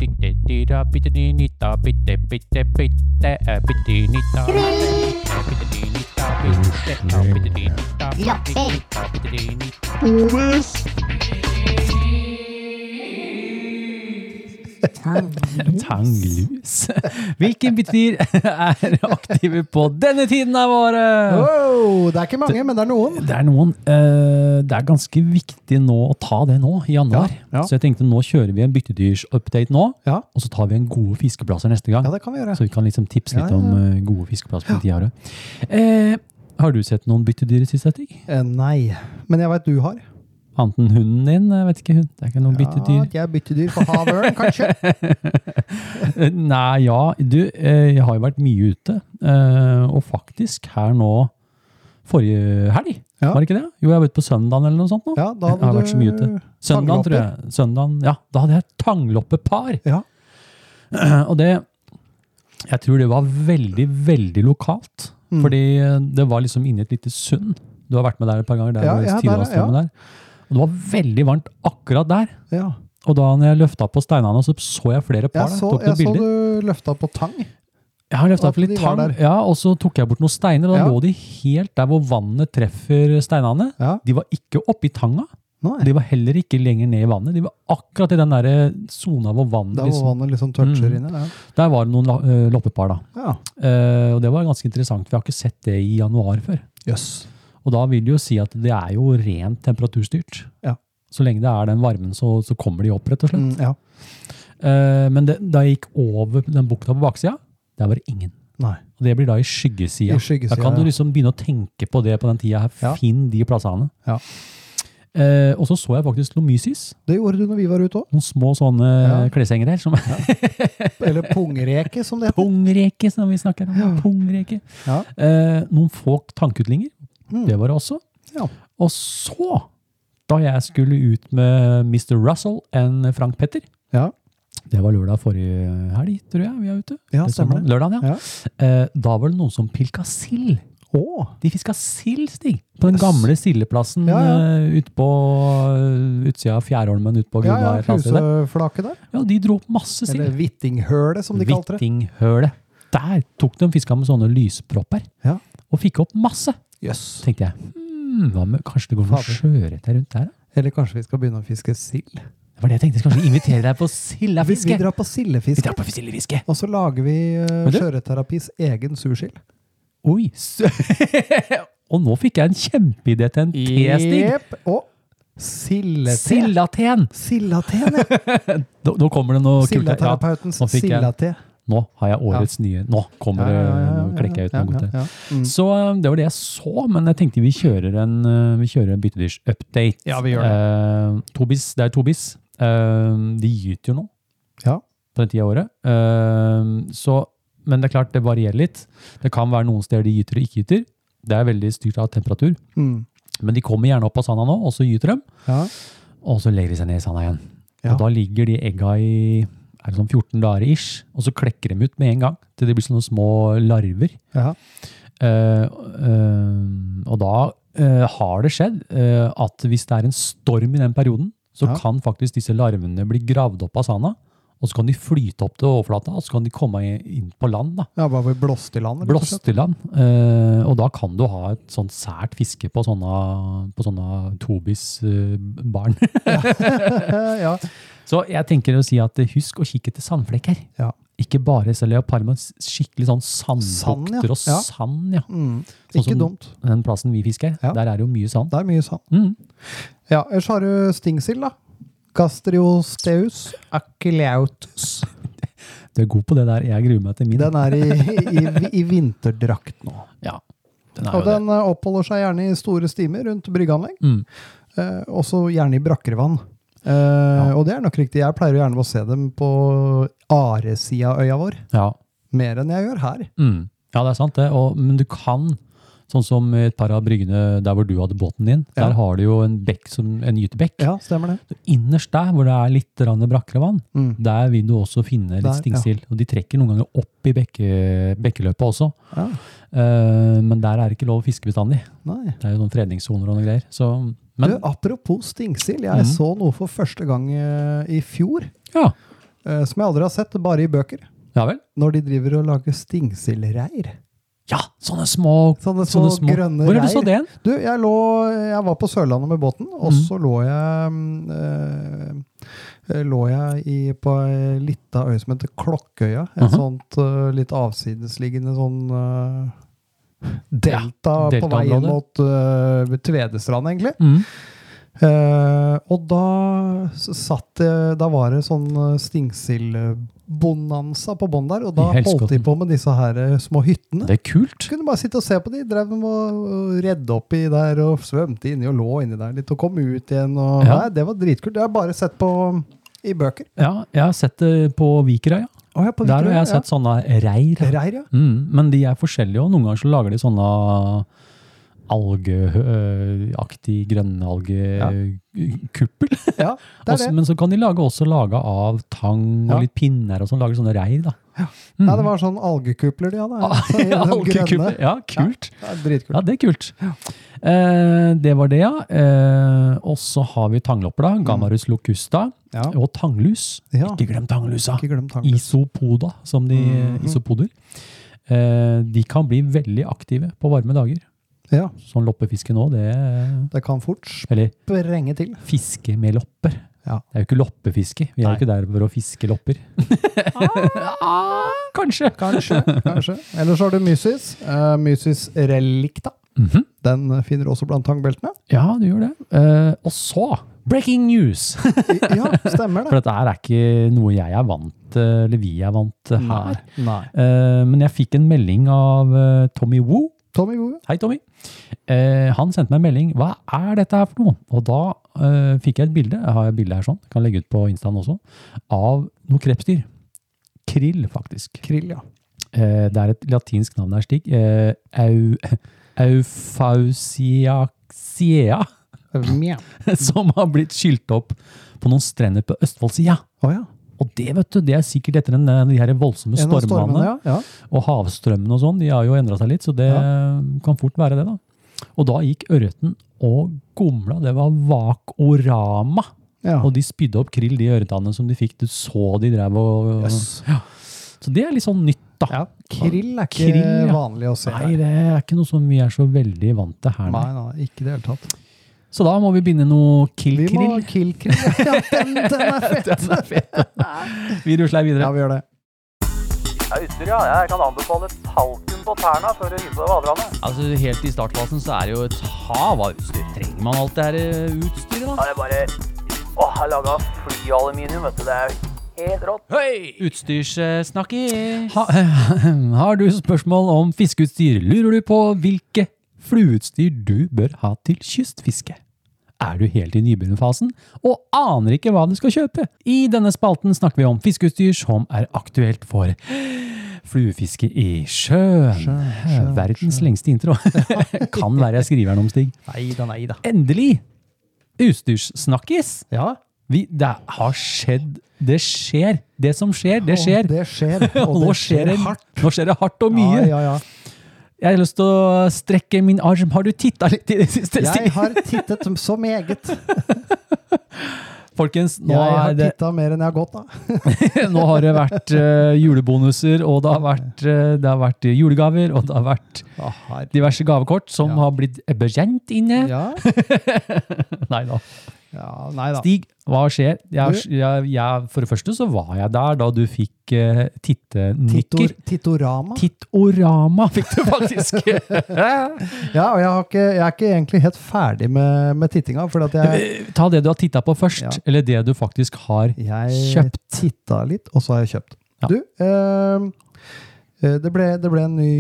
Tanglus. Hvilken betyr er aktive på denne tiden av året? Wow, det er ikke mange, men det er noen. Det er noen. eh, det er ganske viktig nå å ta det nå, i januar. Ja, ja. Så jeg tenkte nå kjører vi en byttedyrs-update nå, Ja, og så tar vi en gode fiskeplasser neste gang. ja det kan vi gjøre. Så vi kan liksom tipse litt om eh, gode fiskeplasser på tida har du sett noen byttedyr i siste tid? Eh, nei, men jeg veit du har. Annet enn hunden din? Jeg vet ikke, hund. Det er ikke noen byttedyr. Ja, jeg er byttedyr for havørn, kanskje. Nei, ja. Du, eh, jeg har jo vært mye ute. eh, Og faktisk her nå forrige helg, Ja. var det ikke det? Jo, jeg var ute på søndagen eller noe sånt nå. Ja, da hadde Jeg har vært så mye ute. Søndagen, tror jeg. Søndagen, ja, da hadde jeg tangloppepar. Ja. Og det Jeg tror det var veldig, veldig lokalt. Mm. Fordi det var liksom inni et lite sund. Du har vært med der et par ganger. Der, Ja, ja, der, ja. der. Og det var veldig varmt akkurat der. Ja. Og da når jeg løfta på steinene, så så jeg flere par. Jeg så, der, jeg så du løfta på tang. Jeg har løfta på opp litt tang, ja, og så tok jeg bort noen steiner, og da Ja. lå de helt der hvor vannet treffer steinene. Ja. De var ikke oppi tanga, Nei. de var heller ikke lenger ned i vannet. De var akkurat i den der sona hvor vannet Der hvor liksom, vannet liksom toucher Mm. inni. Ja. Der var det noen øh, loppepar, da. Ja. Uh, og det var ganske interessant, Vi har ikke sett det i januar før. Yes. Og da vil det jo si at det er jo rent temperaturstyrt. Ja. Så lenge det er den varmen, så, så kommer de opp, rett og slett. Mm, ja. uh, men det, da jeg gikk over den bukta på baksida, der var det ingen. Nei. Og det blir da i skyggesida. I skyggesida, da kan du liksom begynne å tenke på det på den tida. Finn de plassene. Ja. Eh, og så så jeg faktisk lomysis. Det gjorde du når vi var ute òg. Noen små sånne Ja. kleshengere. Som Eller pungreke, som det heter. pungreke, som vi snakker om. Ja. Pungreke. Ja. Eh, noen få tankutlinger. Mm. Det var det også. Ja. Og så, da jeg skulle ut med Mr. Russell og Frank Petter, Ja. det var lørdag forrige helg, tror jeg vi er ute. Ja, Det er stemmer det. Lørdagen, ja. Ja. Eh, da var det noen som pilka sild. Å, De fiska sild, Stig. På den gamle sildeplassen Ja, ja. eh, ute på uh, utsida av Fjærholmen Ut på ja, ja, eller huseflaket der. Ja, de dro opp masse Eller sild. Hvittinghølet, som de kalte det. Hvittinghølet. Der tok de fiska med sånne lyspropper. Ja. Og fikk opp masse. Yes. tenkte jeg. Hmm, hva med, kanskje det går noe sjøørret rundt der? da? Eller kanskje vi skal begynne å fiske sild. Det var det jeg tenkte. Skal vi invitere deg på sildefiske? vi Vi drar på sildefiske. Og så lager vi uh, Sjøørretterapis egen sursild. Oi! Og nå fikk jeg en kjempeidé til en T-stig. Yep. Og sildete. Sildaten! Sildaten, ja. Nå, nå kommer det noe kult. her. Ja, nå har jeg årets nye. Nå kommer det ja, klekker jeg ut noe godt ja. Mm. Så um, det var det jeg så, men jeg tenkte vi kjører en, uh, vi kjører en byttedyrs-update. Ja, vi gjør Uh, tobis, det er Tobis. Eh, de gyter jo nå Ja. på den tida av året. Eh, så, men det er klart, det varierer litt. Det kan være noen steder de gyter og ikke gyter. Det er veldig styrt av temperatur. Mm. Men de kommer gjerne opp av sanda nå, og så gyter de. Ja. Og så legger de seg ned i sanda igjen. Ja. Og da ligger de egga i er sånn 14 dager ish, og så klekker de ut med en gang. Til de blir sånne små larver. Ja. Uh, uh, og da uh, har det skjedd at hvis det er en storm i den perioden, så kan faktisk disse larvene bli gravd opp av sanda. Og så kan de flyte opp til overflata, og så kan de komme inn på land. da. ja, bare blåst i land. Blåst i land. Eh, og da kan du ha et sånt sært fiske på sånne, på sånne Tobis-barn. ja. så jeg tenker å si at eh, husk å kikke etter sandflekker. Ja. Ikke bare leopard, men skikkelig sånn Sand, ja. sandbukter og sand. ja. Mm. Sånn Ikke som- dumt. Den plassen vi fisker, der er det jo mye sand. Det er mye sand. Mm. Ja, ellers har du stingsild, da. Gastriosteus aculautus. Du er god på det der. Jeg gruer meg til min. Den er i, i, i vinterdrakt nå. Ja. Den er Og jo det. den eh, oppholder seg gjerne i store stimer rundt bryggeanlegg. Mm. Eh, også gjerne i brakkere vann. Eh, Og det er nok riktig. Jeg pleier gjerne å se dem på aresida av øya vår. Ja. Mer enn jeg gjør her. Mm. ja, det er sant det. Og, men du kan, sånn som et par av bryggene der hvor du hadde båten din, Ja. der har du jo en bekk som en gytebekk. Ja, stemmer det. Innerst der hvor det er litt brakkere vann, Mm. der vil du også finne litt Der, ja. Og de trekker noen ganger opp i bekke, bekkeløpet også. Ja. Uh, men der er det ikke lov å fiske bestandig. Nei. Det er jo noen fredningssoner og noe greier. Så, men du, apropos stingsild. Jeg mm. så noe for første gang eh, i fjor. ja. Uh, som jeg aldri har sett, bare i bøker. ja vel. Når de driver og lager stingsildreir. Ja, sånne små, Sånne små grønne Hvor er du så det? Du, jeg, lå, jeg var på Sørlandet med båten, og mm. så lå jeg eh, Lå jeg i, på ei lita øy som heter Klokkøya. Et Mhm. sånt øh, litt avsidesliggende sånn øh, delta, på vei inn mot uh, Tvedestrand, egentlig. Mm. Uh, og da satt det Da var det sånn eh, stingsildbonanza på bånn der, og da holdt de på med disse her eh, små hyttene. Det er kult. Kunne bare sitte og se på de, drev med å redde oppi der og svømte inni og lå inni der litt og kom ut igjen. Og, Ja. Nei, det var dritkult. Det har jeg bare sett på i bøker. Ja, jeg har sett det på Vikerøya. Ja, på Der har jeg sett sånne reir. Reir, ja. Mm, men de er forskjellige, og noen ganger så lager de sånne algeaktig grønnalgekuppel. ja Også- Men så kan de lage også lage av tang og Ja. litt pinner og sånn, lage sånne reir, da. Nei, det var sånn algekupler de hadde. Så i ja, algekupler. Ja, kult. Ja, dritkult. Ja, det er kult. Eh, det var det, ja. Eh, og så har vi tanglopper, da. Gamarus locusta. Ja. Og tanglus. Ja. Ikke glem tanglusa. Ikke glem tanglus. Isopoda, som de Mhm. isopoder. Eh, de kan bli veldig aktive på varme dager. Ja, Sånn loppefiske nå, det det kan fort Eller sprenge til. fiske med lopper. Ja. Det er jo ikke loppefiske. Vi er jo ikke der for å fiske lopper. ah, kanskje. Kanskje. kanskje. Ellers har du mysis. Uh, mysis relicta. -hmm. Den eh, finner du også blant tangbeltene. Ja, du gjør det. Uh, og så, breaking news! Ja, stemmer det. For dette er ikke noe jeg er vant eller vi er vant her. Nei. Eh, men jeg fikk en melding av eh, Tommy Woo. Tommy Woo. Hei, Tommy. Eh, han sendte meg en melding. Hva er dette her for noe? Og da eh, fikk jeg et bilde. Jeg har et bilde her sånn. Jeg kan legge ut på Instaen også. Av noe krepsdyr. Krill, faktisk. Krill, ja. Eh, det er et latinsk navn her, Stig. Eh, au, Eufausiaxia. Som har blitt skylt opp på noen strender på Østfoldsida. Oh, ja. Og det vet du, det er sikkert etter den, de her voldsomme stormene. stormene, ja. ja. Og havstrømmene og sånn, de har jo endra seg litt, så det kan fort være det, da. Og da gikk ørreten og gomla. Det var vakorama. ja. Og de spydde opp krill, de ørretene som de fikk. Du så de drev og Yes. ja. Så det er litt sånn nytt, da. ja. Krill er ikke Krill, ja. vanlig å se. Nei, det er ikke noe som vi er så veldig vant til her. Nei. nei, ikke det hele tatt. Så da må vi begynne noe kill-krill. Vi må kill-krill. Ja, den, den er! Den er fet. Vi rusler videre. Ja, vi gjør det. Ja, utstyr, ja. Jeg kan anbefale talken på tærne før du hiver på vaderne. Altså, Helt i startfasen så er det jo et hav av utstyr. Trenger man alt det her eh, utstyret, da? Ja, det er bare Åh, jeg har laga flyaluminium, vet du. Det er helt rått. Hei! Utstyrssnakkis! Ha, har du spørsmål om fiskeutstyr, lurer du på hvilke flueutstyr du bør ha til kystfiske? Er du helt i nybegynnerfasen og aner ikke hva du skal kjøpe? I denne spalten snakker vi om fiskeutstyr som er aktuelt for fluefiske i sjøen. Sjø, sjø, Verdens sjø. lengste intro. kan være jeg skriver den om, Stig. Neida, neida. Endelig! Utstyrssnakkis. Ja, Vi, det har skjedd Det skjer. Det som skjer, det skjer. Åh, det skjer. Og det skjer det, hardt. Nå skjer det hardt og mye. Ja, ja, ja. Jeg har lyst til å strekke min arm. Har du titta litt i det siste? Jeg har tittet så meget. Folkens, nå, Jeg har det, titta mer enn jeg har gått, da. nå har det vært uh, julebonuser, og det har vært, uh, det har vært julegaver, og det har vært diverse gavekort som Ja. har blitt bekjent inne. Ja, Nei da. Ja, nei da. Stig, hva skjer? Jeg, jeg, jeg, for det første så var jeg der da du fikk uh, tittenikker. Tittorama. Tittorama fikk du faktisk. Ja, og jeg, har ikke, jeg er ikke egentlig helt ferdig med, med tittinga, jeg, Ta det du har titta på først, Ja. eller det du faktisk har jeg Kjøpt. titta litt, og så har jeg kjøpt. Ja. Du, eh, eh, det, ble, det ble en ny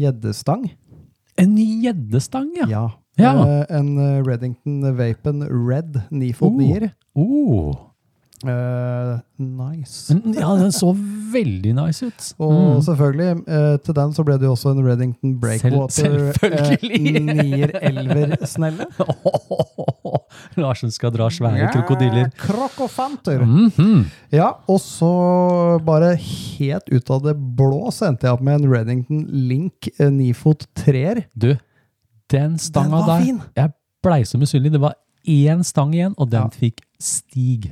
gjeddestang. gjeddestang. En ny gjeddestang, ja. Ja. Ja. Eh, en eh, Reddington Vapen Red 9 fot Oh. 9 Oh. Eh, nice. Ja, den så veldig nice ut. Og Mm. selvfølgelig, eh, til den så ble det jo også en Reddington Breakwater eh, nier elver snelle. Larsen skal dra svære krokodiller. Krokofanter. Mhm. Ja, og så bare helt ut av det blå så endte jeg opp med en Reddington Link eh, 9 fot 3-er. Den stanga Den der fin. Jeg blei så misunnelig. Det var én stang igjen, og den Ja. fikk stig.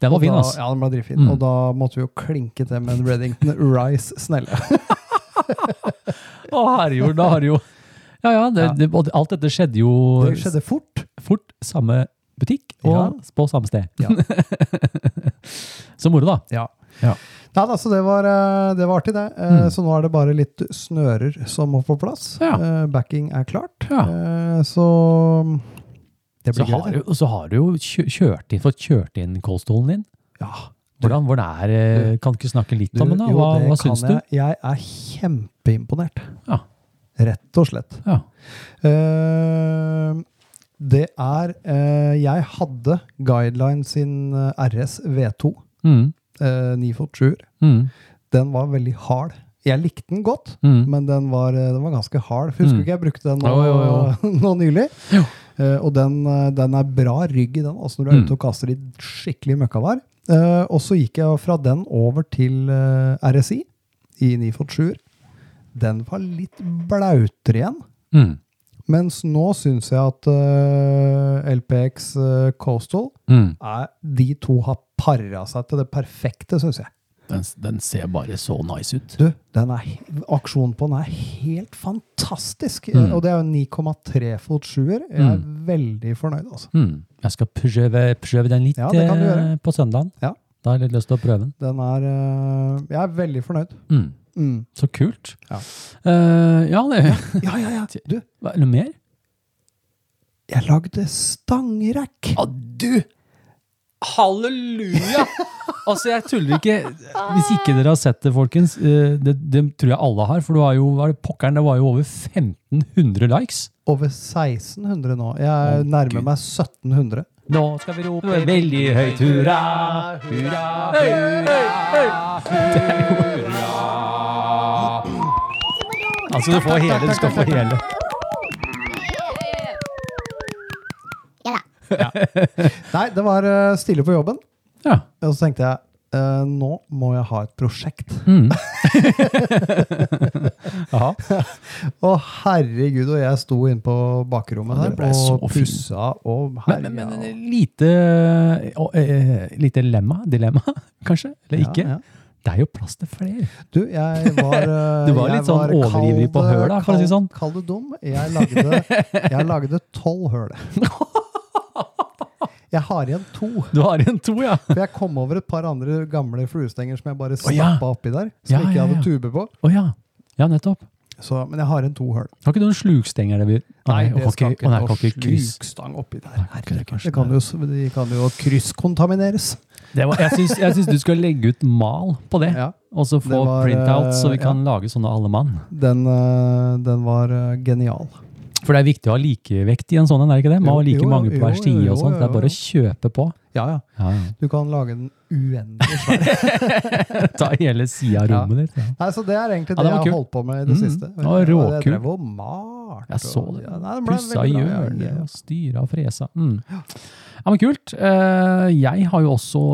Den var Og fin, da- altså. Ja, den ble dritfin. Mm. Og da måtte vi jo klinke til med en Reddington Rice snelle. Å, herregud, da har du jo Ja, ja, det, Det, alt dette skjedde jo Det skjedde fort. fort. Samme butikk og Ja. på samme sted. Ja. så moro, da. Ja. Ja. Nei, da, så det var, eh, det var artig, det. Eh, Mm. Så nå er det bare litt snører som må på plass. Ja. Eh, Backing er klart. Ja. Så det blir har, gøy. og så har du jo kjørt inn, fått kjørt inn kålstolen din. Ja. Hvordan, hvordan er Kan ikke snakke litt Du, om den? da? Hva, det hva syns du? jeg. Er kjempeimponert. Ja. Rett og slett. Ja. Uh, det er uh, Jeg hadde Guideline sin RS V2, Mm. Uh, 9 fot sjuer. Mm. Den var veldig hard. Jeg likte den godt, Mm. men den var, eh, den var ganske hard. Husker du ikke jeg brukte den nå, Jo, jo, nå nylig? Jo. Eh, og den, eh, den er bra rygg i den, også når du er Mm. ute og kaster i skikkelig møkkavar. Eh, og så gikk jeg fra den over til eh, RSI i 9 fot sjuer. Den var litt blautere igjen. Mm. Mens nå syns jeg at uh, LPX uh, Coastal Mm. er, De to har para seg til det perfekte, syns jeg. Den, den ser bare så nice ut. Du, den er, aksjonen på den er helt fantastisk. Mm. Og det er jo 9,3 fot sjuer. Jeg er veldig fornøyd, altså. Mm. Jeg skal prøve, prøve den litt Ja, eh, på søndagen. Ja. Da har jeg litt lyst til å prøve den. Den er eh, Jeg er veldig fornøyd. Mm. Mm. Så kult. Ja. Uh, ja, det Ja, ja, ja. Du, Hva, det mer? jeg lagde stangrekk. Ah, du! Halleluja! altså, jeg tuller ikke. Hvis ikke dere har sett det, folkens, eh, det, det tror jeg alle har, for du har jo, hva er det, pokkeren, det var jo over 1500 likes. Over 1600 nå. Jeg Å, nærmer Gud. meg 1700. Nå skal vi rope veldig høyt hurra, hurra, hurra, hurra. Altså, du får hele, du skal få hele. Nei, det var eh, stille på jobben. Ja. Og så tenkte jeg Uh, nå må jeg ha et prosjekt. Mm. og herregud, og jeg sto inne på bakrommet her og pussa og Men, herja. men, men lite, å, uh, lite lemma, dilemma, kanskje? Eller Ja, ikke? ja. Det er jo plass til flere. Du, jeg var uh, Du var litt sånn overivrig på høla, for å si sånn. Kall det dum. Jeg lagde tolv høl. Jeg har igjen to. Du har igjen to, ja. For jeg kom over et par andre gamle fluestenger som jeg bare Å, ja. oppi der. Som Ja, ikke ja, hadde ja. tube på. Oh, ja. Ja, nettopp. Så, men jeg har igjen to hull. Har ikke du noen slukstenger? Der vi... Nei, det skal ikke, nei, noe slukstang oppi der. Nei, Herregud, det kan jo, de kan jo krysskontamineres. Var, jeg syns du skal legge ut mal på det, Ja, og så få var, printout, så vi kan kan lage sånne alle mann. den, eh, den var eh, genial. For det er viktig å ha likevekt i en sånn en, er det ikke det? Man har like jo, mange på hver side og sånt. Det er bare å kjøpe på. Ja, ja. Ja, ja. Du kan lage den uendelig svær. Ta hele sida av Ja. rommet ditt. Ja. Nei, så det er egentlig Ja, det det jeg har holdt på med i det Mm, siste. det var Jeg drev og malte. Jeg så det. Ja, nei, det Pussa ja. hjørnet og styra og fresa. Mm. Ja, men kult. Eh, jeg har jo også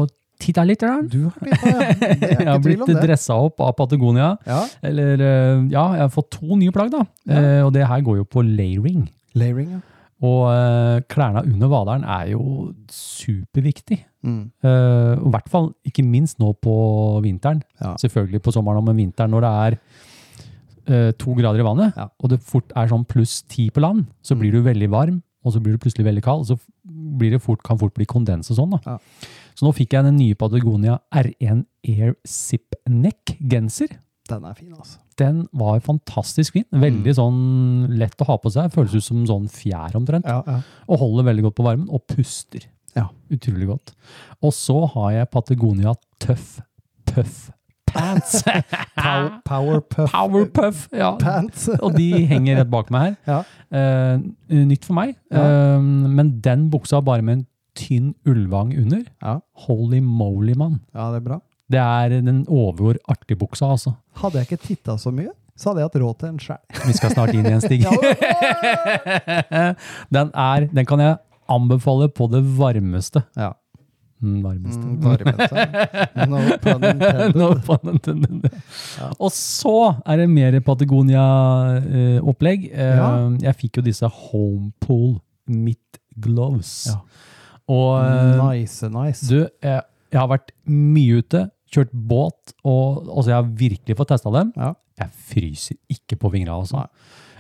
titta litt. Da. Du har blitt ja. Jeg har blitt dressa opp av Patagonia. Ja, Eller eh, ja, jeg har fått to nye plagg, da. Ja. Eh, og det her går jo på layering. layering, ja. Og eh, klærne under vaderen er jo superviktig. Mm. Eh, I hvert fall ikke minst nå på vinteren. Ja. Selvfølgelig på sommeren og men vinteren når det er eh, to grader i vannet, og det fort er sånn pluss ti på land, så Mm. blir du veldig varm, og så blir du plutselig veldig kald, så f- blir det fort, kan fort bli kondens og sånn. Da. Ja. Så nå fikk jeg den nye Patagonia R1 Air Zip Neck genser. Den er fin, altså. Den var fantastisk fin. Veldig Mm. sånn lett å ha på seg. Føles ut som sånn fjær omtrent. Ja, ja. Og holder veldig godt på varmen, og puster. Ja. Utrolig godt. Og så har jeg Patagonia Tøff Puff pants. Power, Powerpuff Powerpuff, ja. pants. Og de henger rett bak meg her. Ja. Uh, nytt for meg. Eh, men den buksa bare med en tynn ullvang under. Ja. Holy moly, mann. ja, det er bra. Det er den overord artig buksa, altså. Hadde jeg ikke titta så mye, så hadde jeg hatt råd til en sjæl. Vi skal snart inn igjen, Stig. den, er, den kan jeg anbefale på det varmeste. Ja. Mm, varmeste. Mm, varmeste. No pun intended. No pun intended. Og så er det mer Patagonia-opplegg. Ja. Jeg fikk jo disse Homepool Mitt Gloves. Ja. Og eh, Nice, nice. du, jeg, jeg har vært mye ute, kjørt båt, og altså jeg har virkelig fått testa dem. Ja. Jeg fryser ikke på fingra, altså.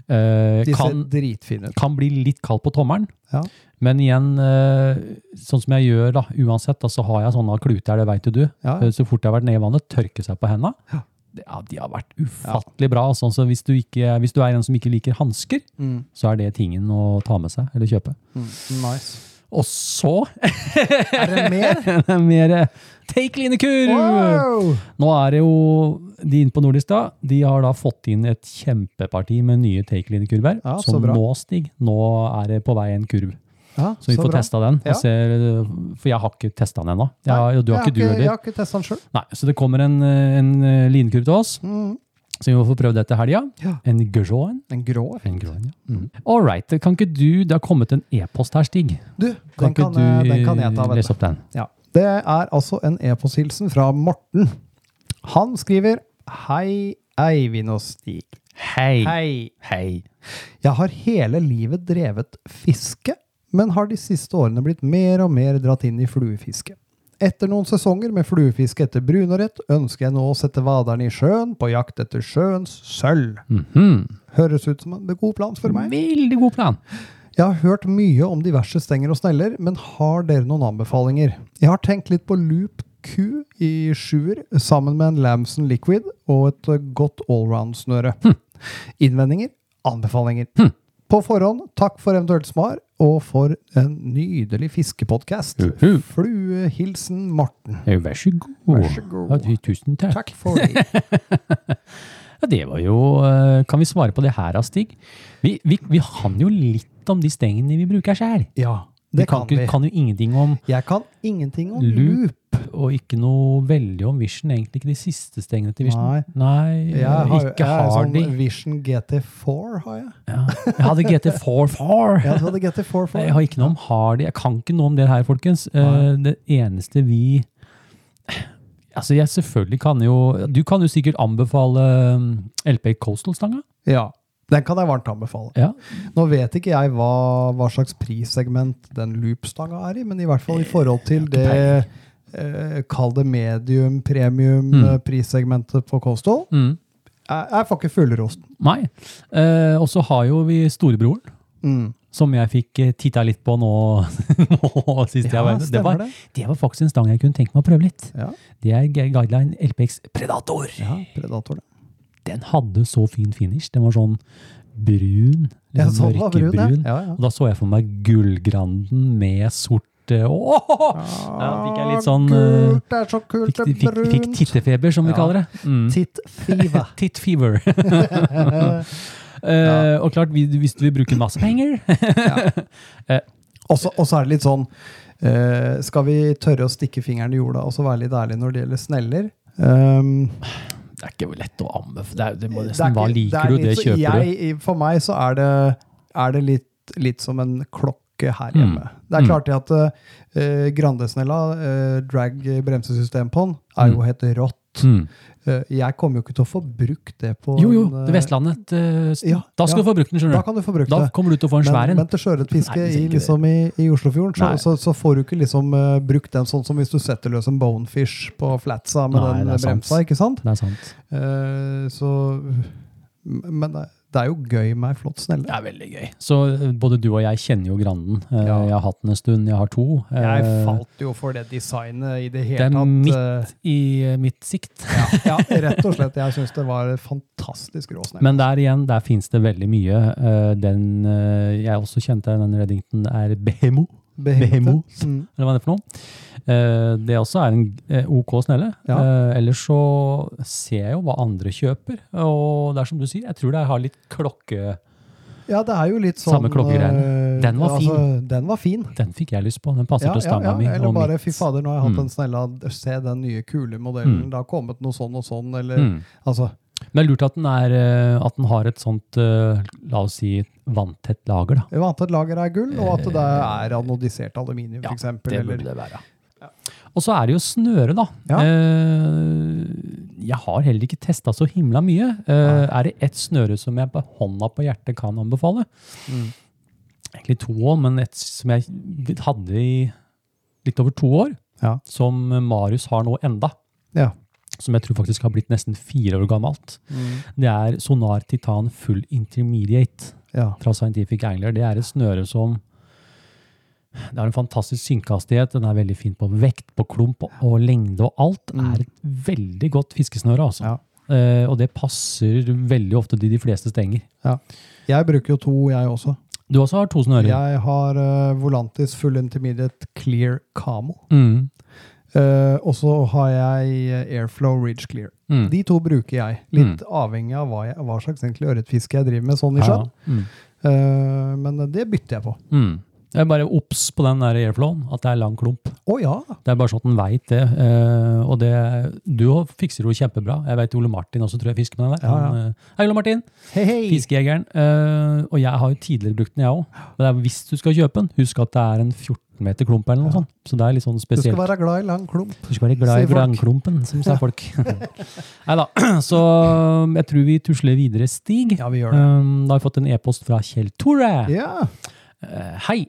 Eh, De ser kan, dritfine ut. kan bli litt kald på tommelen. Ja. Men igjen, eh, sånn som jeg gjør da, uansett, da, så har jeg sånne kluter, det jo du. Ja. Så fort jeg har vært nede i vannet, tørke seg på hendene. Ja. Ja, de har vært ufattelig bra. Altså. Så hvis du, ikke, hvis du er en som ikke liker hansker, Mm, så er det tingen å ta med seg, eller kjøpe. mm, nice. Og så Er det mer? er mer Take Take Linekur! Wow! Nå er det jo de inne på Nordisk da, de har da fått inn et kjempeparti med nye take-line-kurver. Ja, så så nå, Stig, nå er det på vei en kurv. Ja, Så vi får bra. testa den. Ja. Ser, for jeg har ikke testa den ennå. Du har ikke du Jeg har ikke testa den sjøl. Så det kommer en, en eh, linkurv til oss, Mm. Så vi må få prøve dette helga. Ja. En grå en. Grå. En grå ja. Mm. All right. Kan ikke du Det har kommet en e-post her, Stig. Du, Kan den kan, du den kan jeg ta. lese opp den? Ja. Det er altså en e-posthilsen fra Morten. Han skriver Hei, Eivind og Stig. Hei. Hei. Hei. Jeg har hele livet drevet fiske, men har de siste årene blitt mer og mer dratt inn i fluefiske. Etter noen sesonger med fluefiske etter brunørret, ønsker jeg nå å sette vaderne i sjøen på jakt etter sjøens sølv. Mhm. Høres ut som en god plan, for meg. Veldig god plan. Jeg har hørt mye om diverse stenger og sneller, men har dere noen anbefalinger? Jeg har tenkt litt på Loop Q i sjuer, sammen med en Lamson Liquid og et godt allround-snøre. Innvendinger? Anbefalinger. På forhånd, takk for eventuelt svar, og for en nydelig fiskepodkast. Uhu. Fluehilsen Morten. Jo, Vær så god. Vær så god. Ja, tusen takk. Takk for det. Ja, det var jo eh, Kan vi svare på det her, Stig? Vi, vi, vi kan jo litt om de stengene vi bruker sjøl. Ja, Vi det kan, kan vi. kan jo ingenting om Jeg kan ingenting om Loop. Og ikke noe veldig om Vision. Egentlig ikke de siste stengene til Vision. Nei. Nei Jeg har, ikke jeg er sånn de. Vision GT4 har jeg. Ja. Jeg hadde GT44. Ja, du hadde GT4 for. Jeg har ikke noe om Hardy. Jeg kan ikke noe om det her, folkens. Nei. Det eneste vi Altså, jeg selvfølgelig kan jo Du kan jo sikkert anbefale um, LP Coastal-stanga. Ja, den kan jeg varmt anbefale. Ja. Nå vet ikke jeg hva, hva slags prissegment den loopstanga er i, men i hvert fall i forhold til det eh, Kall det medium, premium Mm. eh, prissegmentet på kosthold. Mm. Jeg, jeg får ikke fullrosten. Nei. Eh, og så har jo vi storebroren, Mm. som jeg fikk eh, titta litt på nå, nå sist jeg var. Det var, det. det var faktisk en stang jeg kunne tenke meg å prøve litt. Ja, Det er Guideline LPX Predator. ja Predator, det. Den hadde så fin finish. Den var sånn brun. Liksom, Ja, var brun, ja. mørkebrun. Ja, ja. Og da så jeg for meg gullgranden med sort eh, Åh! Ja, fikk jeg litt sånn, eh, Kult, det er så kult, Fikk, det fikk, fikk tittefeber, som vi kaller det. Mm. Titt fever. Tit fever. Eh, og klart, vi- hvis du vil bruke masse penger Og og så er det litt sånn eh, Skal vi tørre å stikke fingeren i jorda og så være litt ærlige når det gjelder sneller? Um, Det er ikke lett å anbefale. Det, det må det er nesten Hva liker er du, det kjøper du. For meg så er det, er det litt, litt som en klokke her Mm. hjemme. Det er klart det at uh, Grandesnella, uh, drag bremsesystem på den, er jo helt rått. Mm. Eh, jeg kommer jo ikke til å få brukt det på Jo, jo, en, eh, det Vestlandet. eh, ja, da skal ja. du få brukt den, skjønner du. Da kan du få brukt Da det. kommer du til å få en svær Men, en. men til sjøørretfiske i, liksom i, i Oslofjorden, så, så, så får du ikke liksom uh, brukt den sånn som hvis du setter løs en bonefish på flatsa med Nei, den er sant. bremsa, ikke sant? Det er sant. Uh, så Men det, det er jo gøy med ei flott snelle. Det er veldig gøy. Så eh, både du og jeg kjenner jo Granden. Eh, Ja. Jeg har hatt den en stund, jeg har to. Jeg Eh, falt jo for det designet i det Det hele er tatt. er midt i mitt sikt. ja, rett og slett. Jeg syns det var fantastisk rå snelle. Men der igjen, der finnes det veldig mye. Den jeg også kjente, den Reddington, er Behemo. Behemoth. Mm. Eller hva er det for noe? Eh, det også er en eh, OK snelle. Ja. Eh, ellers så ser jeg jo hva andre kjøper, og det er som du sier, jeg tror det har litt klokke... Ja, det er jo litt sånn Samme klokkegreiene. Den var fin. Altså, den var fin. Den fikk jeg lyst på, den passer Ja, til ja, stanga ja. mi. Eller bare fy fader, nå har jeg hatt Mm. en snella, se den nye kule modellen. Mm. Det har kommet noe sånn og sånn, eller Mm. altså Men lurt at den, er, at den har et sånt, la oss si, vanntett lager, da. Vanntett lager er gull, og at det er anodisert aluminium, Ja, eksempel. Det eller, burde det være. Og så er det jo snøre, da. Ja. Eh, jeg har heller ikke testa så himla mye. Eh, er det ett snøre som jeg på hånda på hjertet kan anbefale? Mm. Egentlig to òg, men et som jeg hadde i litt over to år, Ja. som Marius har nå enda. Ja. Som jeg tror faktisk har blitt nesten fire år gammelt. Mm. Det er Sonar Titan Full Intermediate ja. fra Scientific Angler. Det er et snøre som det har en fantastisk synkehastighet. Den er veldig fin på vekt, på klump og lengde og alt. Mm. er et veldig godt fiskesnøre, altså. Ja. Uh, og det passer veldig ofte til de fleste stenger. Jeg bruker jo to, jeg også. Du også har to snører. Jeg har uh, Volantis Full Intermediate Clear Camo. Mm. Uh, og så har jeg Airflow Ridge Clear. Mm. De to bruker jeg, litt avhengig av hva, jeg, hva slags ørretfiske jeg driver med sånn i sjøen. ja. Mm. Eh, men det bytter jeg på. Mm. Jeg er bare obs på den der airflowen, at det er lang klump. Å ja! Det er bare sånn at den veit det. eh, og det, du fikser det jo kjempebra. Jeg vet Ole Martin også tror jeg fisker med den der. Ja, ja. Han, eh, Hei, Ole Martin! Hei, hei! Fiskejegeren. eh, og jeg har jo tidligere brukt den, jeg òg. Men det hvis du skal kjøpe den, husk at det er en 14 meter klump eller noe sånt. Så det er litt sånn spesielt. Du skal være glad i lang klump. Du skal være glad i lang klumpen, som sa folk. Nei da. Så jeg tror vi tusler videre, Stig. Ja, vi gjør det. Um, da har vi fått en e-post fra Kjell Tore. Ja. Hei.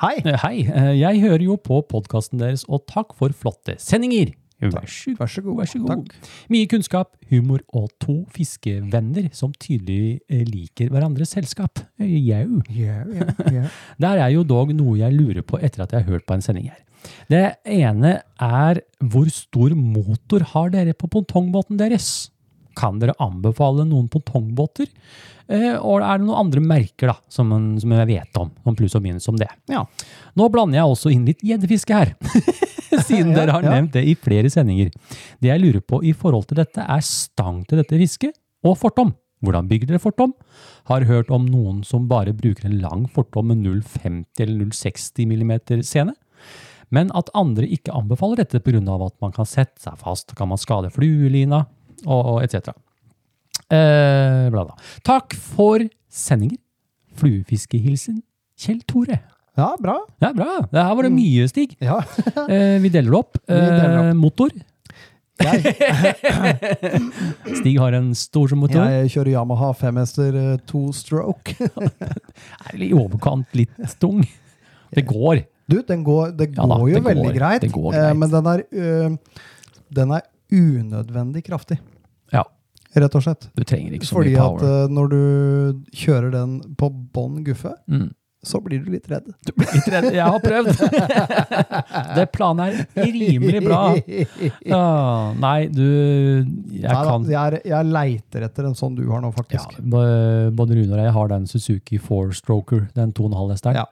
Hei! Eh, Hei. Eh, jeg hører jo på podkasten deres, og takk for flotte sendinger. Vær så Vær så god. Vær så god. Takk. Mye kunnskap, humor og to fiskevenner som tydelig eh, liker hverandres selskap. Jau. Ja, ja, ja. Der er jo dog noe jeg lurer på etter at jeg har hørt på en sending her. Det ene er hvor stor motor har dere på pongtongbåten deres? Kan dere anbefale noen pongtongbåter? Eh, og er det noen andre merker da, som, som jeg vet om, om pluss og minus om det? Ja. Nå blander jeg også inn litt gjeddefiske her, siden Ja, dere har ja. nevnt det i flere sendinger. Det jeg lurer på i forhold til dette er stang til dette fisket og fortom. Hvordan bygger dere fortom? Har hørt om noen som bare bruker en lang fortom med 0,50 eller 0,60 mm sene. Men at andre ikke anbefaler dette pga. at man kan sette seg fast, kan man skade fluelina og, og etc. Eh, bla, bla. Takk for sendinger. Fluefiskehilsen Kjell Tore. ja, bra. Ja, bra. Det her var det mye, Stig. Ja. Eh, vi deler det opp. Vi deler Eh, opp. motor. Jeg, Stig har en stor som motor. jeg kjører Yamaha 5-hester eh, two-stroke. Er i overkant litt tung. Det går. Du, den går, det Ja da, går jo det går. veldig greit, Det går eh, greit. men den er, øh, den er unødvendig kraftig, rett og slett. du trenger ikke så Fordi mye at uh, øh, når du kjører den på bånn guffe, Mm. så blir du litt redd. Du blir litt redd. Jeg har prøvd. det planet er rimelig bra. Uh, nei, du Jeg Nei, da, kan jeg, er, jeg leiter etter en sånn du har nå, faktisk. Ja, Både Rune og jeg har den Suzuki Four-stroker, den 2,5 hesteren. Ja.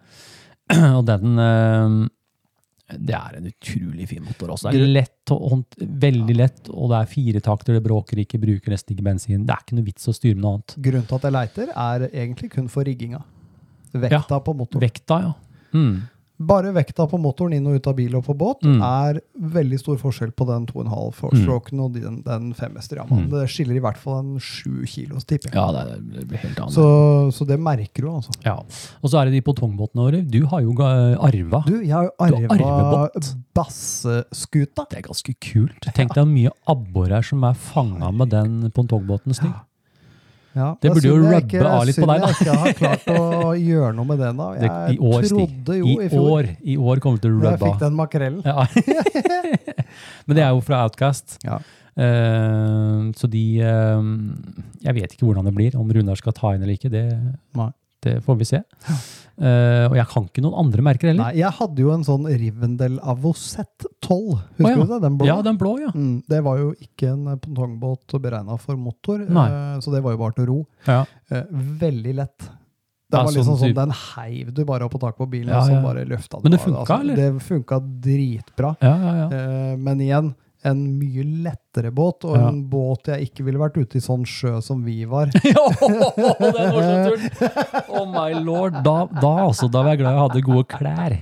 Og den eh, Det er en utrolig fin motor også. Det er lett hånd, veldig lett, og det er fire takter, det bråker ikke, bruker nesten ikke bensin. Det er ikke noe vits å styre med noe annet. Grunnen til at jeg leiter, er egentlig kun for rigginga. Vekta på motoren. Vekta, ja. Mm. Bare vekta på motoren inn og ut av bil og på båt Mm. er veldig stor forskjell på den 2,5 four-stroken og den, den 5-hester Mm. Det skiller i hvert fall en 7 kilos, tipper jeg. Ja, det, det blir helt annet. Så, så det merker du, altså. ja. Og så er det de pongtongbåtene våre. Du har jo arva. Du, jeg har jo arva basseskuta. Det er ganske kult. Tenk deg hvor mye abbor her som er fanga med den pongtongbåten, Stig. Ja, Det burde jo rubbe av litt på synd deg, da. jeg ikke har klart å gjøre noe med den da. Det, Jeg I år, trodde jo I, i fjor år, I år kommer det til å rubbe av. jeg fikk den makrellen. Ja. Men det er jo fra Outcast. Ja. Uh, så de uh, Jeg vet ikke hvordan det blir, om Runar skal ta inn eller ikke. Det, det får vi se. Eh, og jeg kan ikke noen andre merker heller. Nei, jeg hadde jo en sånn Rivendell Avocet 12. Husker oh, ja. du det? Den blå. Ja, den blå, ja. Mm, det var jo ikke en eh, pongtongbåt beregna for motor, eh, så det var jo bare til å ro. ja. Uh, veldig lett. Det var liksom sånn sånn, Den heiv du bare opp på taket på bilen, Ja, og så bare løfta du. Men det funka, altså, eller? Det funka dritbra. Ja, ja, ja. Men igjen, en mye lettere båt, og Ja. en båt jeg ikke ville vært ute i sånn sjø som vi var. Ja, den Nordsjøturen! Oh my lord. Da, da, altså, da var jeg glad jeg hadde gode klær.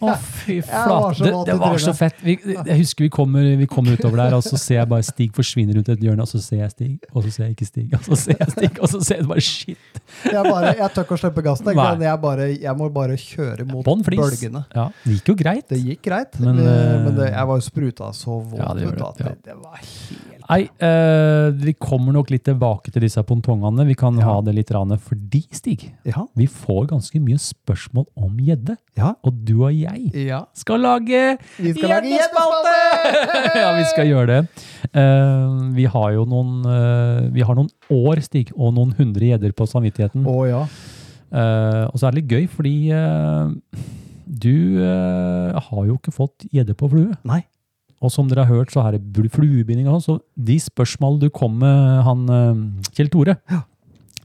Å, fy flate. Det, det var så fett. Vi, jeg husker vi kommer, vi kommer utover der, og så ser jeg bare Stig forsvinne rundt et hjørne, og så ser jeg Stig, og så ser jeg ikke Stig, og så ser jeg Stig, og så ser jeg bare shit. Jeg, bare, jeg tør ikke å slippe gassen. Jeg, bare, jeg må bare kjøre mot bølgene. Ja, det gikk jo greit. Det gikk greit, Men, men, eh, men det, jeg var jo spruta så våt Ja, det ja. det, det var helt Nei, uh, vi kommer nok litt tilbake til disse pontongene. Vi kan Ja. ha det litt rane fordi, Stig, Ja. vi får ganske mye spørsmål om gjedde. Ja. Og du og jeg skal lage gjeddespalte! ja, vi skal gjøre det. Uh, vi har jo noen, uh, vi har noen år, Stig, og noen hundre gjedder på samvittigheten. Å ja. Og så er det litt gøy, fordi du har jo ikke fått gjedde på flue. Nei. Og som dere har hørt, så er det bl- fluebinding og. Så de spørsmålene du kom med, han eh, Kjell Tore,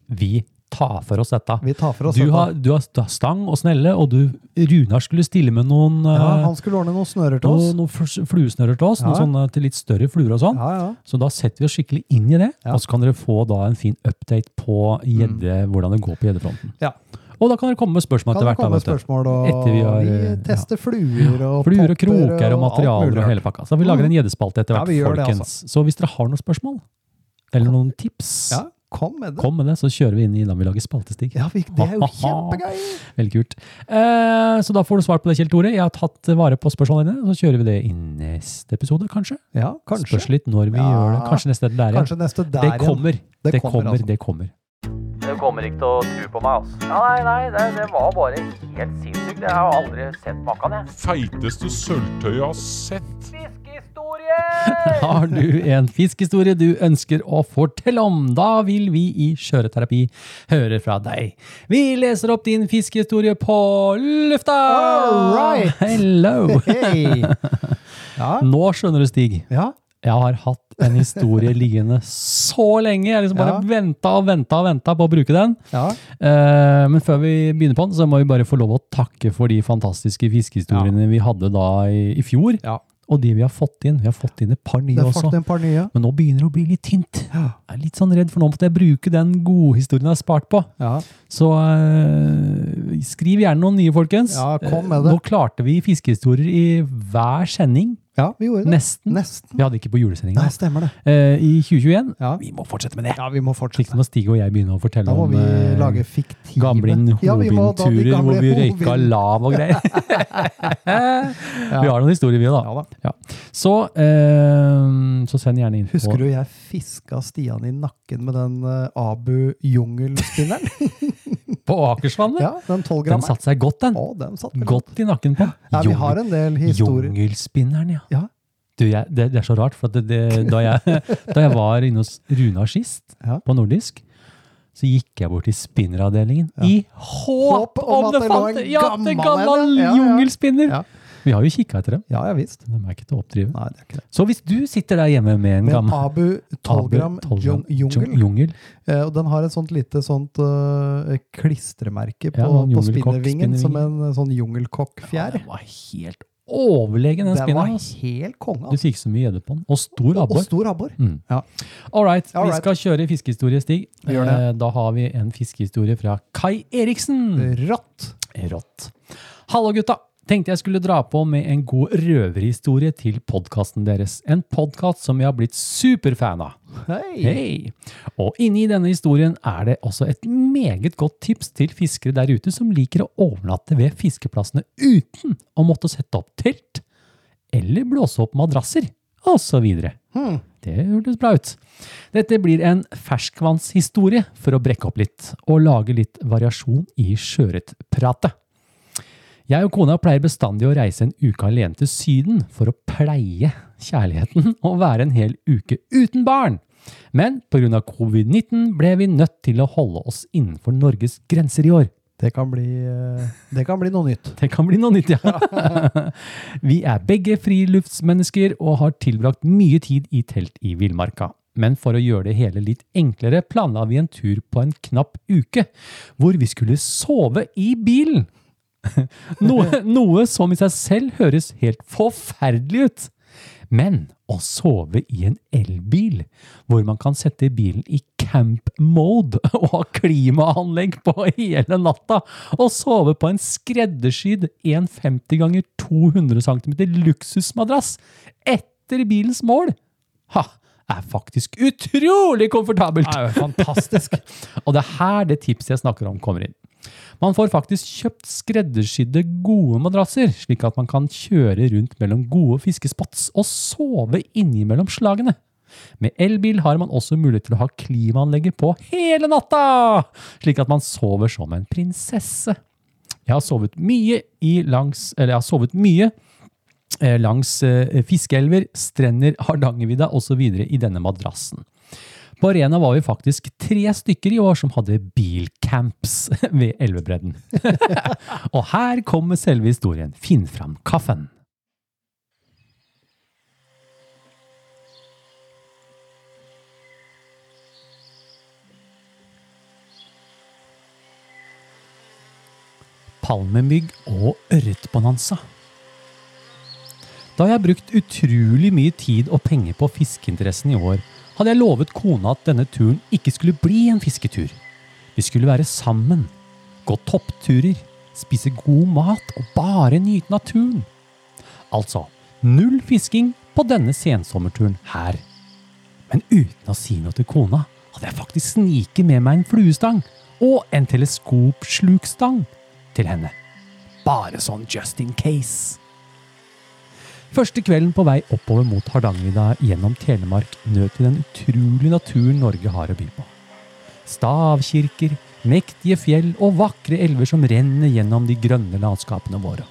vi tar for oss dette. Vi tar for oss Du dette. har, du har stang og snelle, og du, Runar skulle stille med noen, ja, eh, han skulle ordne noen snører til oss. noen, noen fluesnører til oss, Ja. noen sånne til litt større fluer og sånn. Ja, ja. Så da setter vi oss skikkelig inn i det, Ja. og så kan dere få da en fin update på gjedde, hvordan det går på gjeddefronten. Ja. Og da kan dere komme med spørsmål Kan etter hvert. hvert. da, komme spørsmål, og vi har, vi eh, tester fluer og Fluer og kroker og materialer og hele pakka. Så vi lager en gjeddespalte etter hvert, ja, folkens. altså. Så hvis dere har noen spørsmål, eller noen tips, Ja, kom med det. kom med det, så kjører vi inn i da vi lager spaltestig. Ja, vi, det er jo kjempegøy! Veldig kult. Eh, så da får du svar på det, Kjell Tore. Jeg har tatt vare på spørsmålene dine, så kjører vi det i neste episode, kanskje. Ja, kanskje. Spørs litt når vi Ja. gjør det. Kanskje neste der igjen. Kanskje neste der Det igjen. kommer. Det Det kommer, kommer, altså. det kommer. Kommer ikke til å tro på meg, altså. Ja, nei, nei, det, det var bare helt sinnssykt. Jeg har aldri sett maken, jeg. Feiteste sølvtøyet jeg har sett. Fiskehistorie! Har du en fiskhistorie du ønsker å fortelle om, da vil vi i Skjøreterapi høre fra deg. Vi leser opp din fiskehistorie på lufta! All right. Hello! Hey. Ja, Nå skjønner du, Stig. ja. Jeg har hatt en historie liggende så lenge. Jeg har liksom bare Ja. venta og venta og venta på å bruke den. ja. Uh, men før vi begynner på den, så må vi bare få lov å takke for de fantastiske fiskehistoriene vi hadde da i, i fjor. Ja. Og de vi har fått inn. Vi har fått inn et par nye også. par nye. Men nå begynner det å bli litt tynt. Ja. Jeg er litt sånn redd, for nå måtte jeg bruke den godhistorien jeg har spart på. Ja. Så eh, skriv gjerne noen nye, folkens. Ja, kom med det. Nå klarte vi fiskehistorier i hver sending. Ja, vi gjorde det. Nesten. Nesten. Vi hadde ikke på julesendinga. Nei, stemmer det. Eh, I 2021. Ja. Vi må fortsette med det. Ja, vi må Slik fortsette. som når Stig og jeg begynner å fortelle Da må om vi eh, lage fiktive gamle Ja, Hovin-turer gamle hvor vi røyka lav og greier. Vi har noen historier, vi, da. Ja da. Ja. Så, eh, så send gjerne inn på Husker du jeg fiska Stian i nakken med den uh, Abu jungelspinneren? På Akersvannet. ja, den Den satte seg godt, den. Å, den satt godt. Godt i nakken på. Ja, vi har en del historier. Jungelspinneren, ja. Ja. Du, jeg, det, det er så rart, for det, det, da, jeg, da jeg var inne hos Runa sist, Ja. på nordisk, så gikk jeg bort til spinneravdelingen Ja. i håp Håp om om det det fant Ja, det gammel gammel ja, ja. jungelspinner! Vi har jo kikka etter dem. Ja, ja visst. De er ikke til å oppdrive. Nei, det er ikke det. Så hvis du sitter der hjemme med en gammel Abu 12 gram Abu 12 gram jung- jungel, jungel. eh, og den har et sånt lite sånt uh, klistremerke på, Ja, på jungelkokk, spinnervingen, som en eh, sånn jungelkokkfjær. Den var helt overlegen, den Den var spinneren. Helt konge. Du fikk så mye gjedde på den. Og stor abbor. Og stor abbor. Mm. Ja. All right, All vi skal kjøre fiskehistorie, Stig. Vi gjør det. Eh, Da har vi en fiskehistorie fra Kai Eriksen. Rått. Rått. Hallo, gutta. Tenkte jeg skulle dra på med en god røverhistorie til podkasten deres. En podkast som jeg har blitt superfan av. Hei. Hei! Og inni denne historien er det også et meget godt tips til fiskere der ute som liker å overnatte ved fiskeplassene uten å måtte sette opp telt, eller blåse opp madrasser, osv. Hmm. Det hørtes bra ut. Dette blir en ferskvannshistorie for å brekke opp litt, og lage litt variasjon i sjøørretpratet. Jeg og kona pleier bestandig å reise en uke alene til Syden for å pleie kjærligheten og være en hel uke uten barn. Men pga. covid-19 ble vi nødt til å holde oss innenfor Norges grenser i år. Det kan bli, eh, det kan bli noe nytt. Det kan bli noe nytt, ja. Vi er begge friluftsmennesker og har tilbrakt mye tid i telt i villmarka. men for å gjøre det hele litt enklere planla vi en tur på en knapp uke, hvor vi skulle sove i bilen. Noe, noe som i seg selv høres helt forferdelig ut. Men å sove i en elbil, hvor man kan sette bilen i camp mode og ha klimaanlegg på hele natta, og sove på en skreddersydd 150 ganger 200 cm luksusmadrass etter bilens mål, ha, er faktisk utrolig komfortabelt! Det er jo fantastisk. Og det er her det tipset jeg snakker om kommer inn. Man får faktisk kjøpt skreddersydde gode madrasser, slik at man kan kjøre rundt mellom gode fiskespots og sove innimellom slagene. Med elbil har man også mulighet til å ha klimaanlegget på hele natta, slik at man sover som en prinsesse. Jeg har sovet mye, langs, har sovet mye eh, langs eh, fiskeelver, strender, Hardangervidda osv. i denne madrassen. På Arena var vi faktisk tre stykker i år som hadde bilcamps ved elvebredden. og her kommer selve historien. Finn fram kaffen. Palmemygg og ørretbonanza. Da jeg har brukt utrolig mye tid og penger på fiskeinteressen i år, hadde jeg lovet kona at denne turen ikke skulle bli en fisketur. Vi skulle være sammen, gå toppturer, spise god mat og bare nyte naturen. Altså, null fisking på denne sensommerturen her. Men uten å si noe til kona, hadde jeg faktisk sniket med meg en fluestang og en teleskopslukstang til henne. Bare sånn just in case. Første kvelden på vei oppover mot Hardangervidda gjennom Telemark nøt vi den utrolige naturen Norge har å by på. Stavkirker, mektige fjell og vakre elver som renner gjennom de grønne landskapene våre.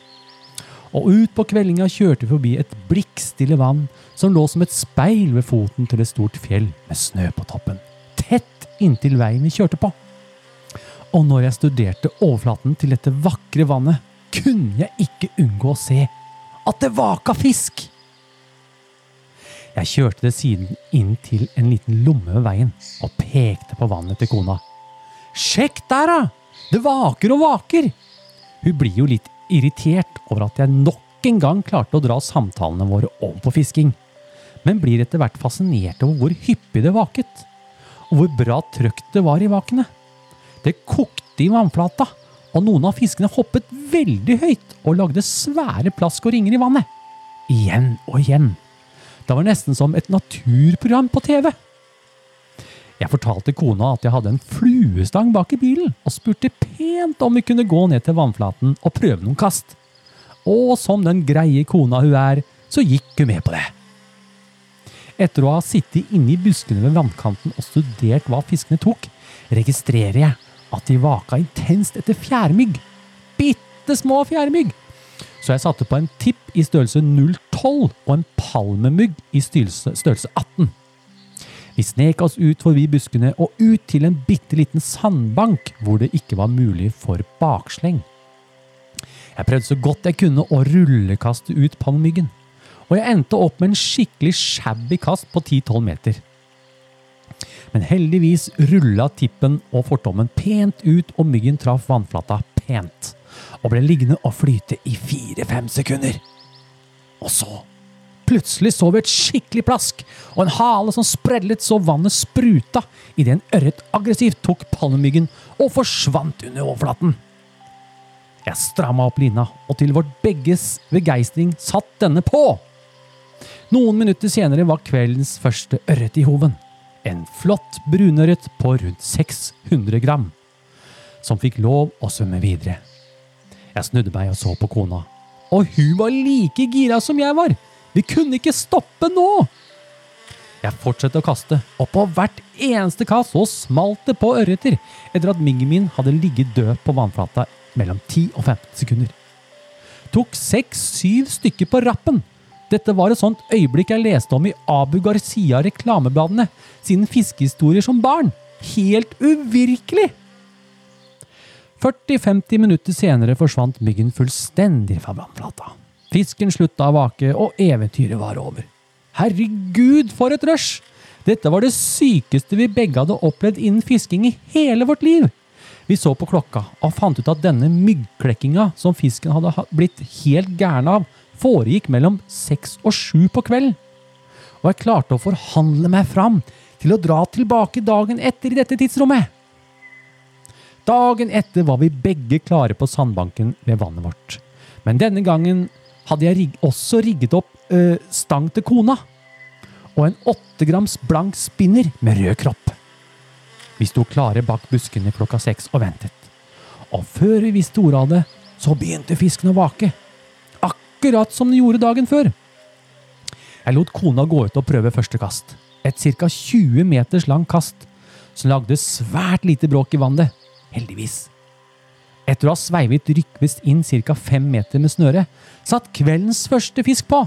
Og ut på kveldinga kjørte vi forbi et blikkstille vann som lå som et speil ved foten til et stort fjell med snø på toppen, tett inntil veien vi kjørte på. Og når jeg studerte overflaten til dette vakre vannet, kunne jeg ikke unngå å se at det vaka fisk! Jeg kjørte til siden inn til en liten lomme ved veien og pekte på vannet til kona. Sjekk der, da! Det vaker og vaker! Hun blir jo litt irritert over at jeg nok en gang klarte å dra samtalene våre over på fisking, men blir etter hvert fascinert over hvor hyppig det vaket, og hvor bra trøkk det var i vakene. Det kokte i vannflata, og noen av fiskene hoppet veldig høyt og lagde svære plask og ringer i vannet. Igjen og igjen. Det var nesten som et naturprogram på TV. Jeg fortalte kona at jeg hadde en fluestang bak i bilen, og spurte pent om vi kunne gå ned til vannflaten og prøve noen kast. Og som den greie kona hun er, så gikk hun med på det. Etter å ha sittet inne i buskene ved vannkanten og studert hva fiskene tok, registrerer jeg at de vaka intenst etter fjærmygg. Bitte små fjærmygg! Så jeg satte på en tipp i størrelse 012 og en palmemygg i størrelse, størrelse 18. Vi snek oss ut forbi buskene og ut til en bitte liten sandbank hvor det ikke var mulig for baksleng. Jeg prøvde så godt jeg kunne å rullekaste ut palmemyggen, og jeg endte opp med en skikkelig shabby kast på 10-12 meter. Men heldigvis rulla tippen og fortommen pent ut, og myggen traff vannflata pent. Og ble liggende og flyte i fire-fem sekunder. Og så Plutselig så vi et skikkelig plask, og en hale som sprellet så vannet spruta idet en ørret aggressivt tok palmemyggen og forsvant under overflaten. Jeg stramma opp lina, og til vårt begges begeistring satt denne på. Noen minutter senere var kveldens første ørret i hoven. En flott brunørret på rundt 600 gram, som fikk lov å svømme videre. Jeg snudde meg og så på kona, og hun var like gira som jeg var. Vi kunne ikke stoppe nå! Jeg fortsatte å kaste, og på hvert eneste kast så smalt det på ørreter etter at mingen min hadde ligget død på vannflata mellom 10 og 15 sekunder. Tok seks-syv stykker på rappen. Dette var et sånt øyeblikk jeg leste om i Abu Garcia-reklamebladene siden fiskehistorier som barn. Helt uvirkelig! 40-50 minutter senere forsvant myggen fullstendig fra vannflata. Fisken slutta å vake, og eventyret var over. Herregud, for et rush! Dette var det sykeste vi begge hadde opplevd innen fisking i hele vårt liv. Vi så på klokka og fant ut at denne myggklekkinga som fisken hadde blitt helt gæren av, foregikk mellom seks og sju på kvelden. Og jeg klarte å forhandle meg fram til å dra tilbake dagen etter i dette tidsrommet. Dagen etter var vi begge klare på sandbanken ved vannet vårt. Men denne gangen hadde jeg rig også rigget opp øh, stang til kona. Og en åtte grams blank spinner med rød kropp. Vi sto klare bak buskene klokka seks og ventet. Og før vi visste ordet av det, så begynte fisken å vake. Akkurat som den gjorde dagen før. Jeg lot kona gå ut og prøve første kast. Et ca. 20 meters lang kast som lagde svært lite bråk i vannet. Heldigvis. Etter å ha sveivet rykkvist inn ca. fem meter med snøre, satt kveldens første fisk på.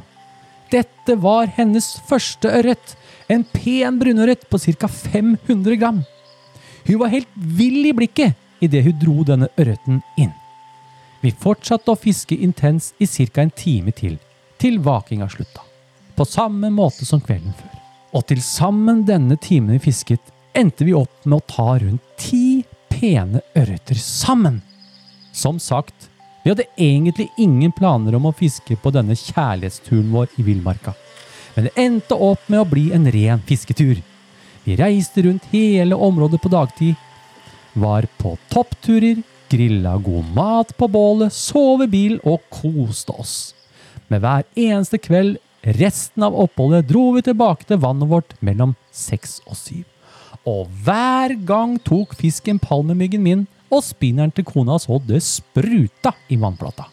Dette var hennes første ørret. En pen brunørret på ca. 500 gram. Hun var helt vill i blikket idet hun dro denne ørreten inn. Vi fortsatte å fiske intens i ca. en time til, til vakinga slutta. På samme måte som kvelden før. Og til sammen denne timen vi fisket, endte vi opp med å ta rundt ti pene ørreter sammen. Som sagt, vi hadde egentlig ingen planer om å fiske på denne kjærlighetsturen vår i villmarka. Men det endte opp med å bli en ren fisketur. Vi reiste rundt hele området på dagtid, var på toppturer, grilla god mat på bålet, sov i bil og koste oss. Med hver eneste kveld resten av oppholdet dro vi tilbake til vannet vårt mellom seks og syv. Og hver gang tok fisken palmemyggen min og spinneren til kona så det spruta i vannplata.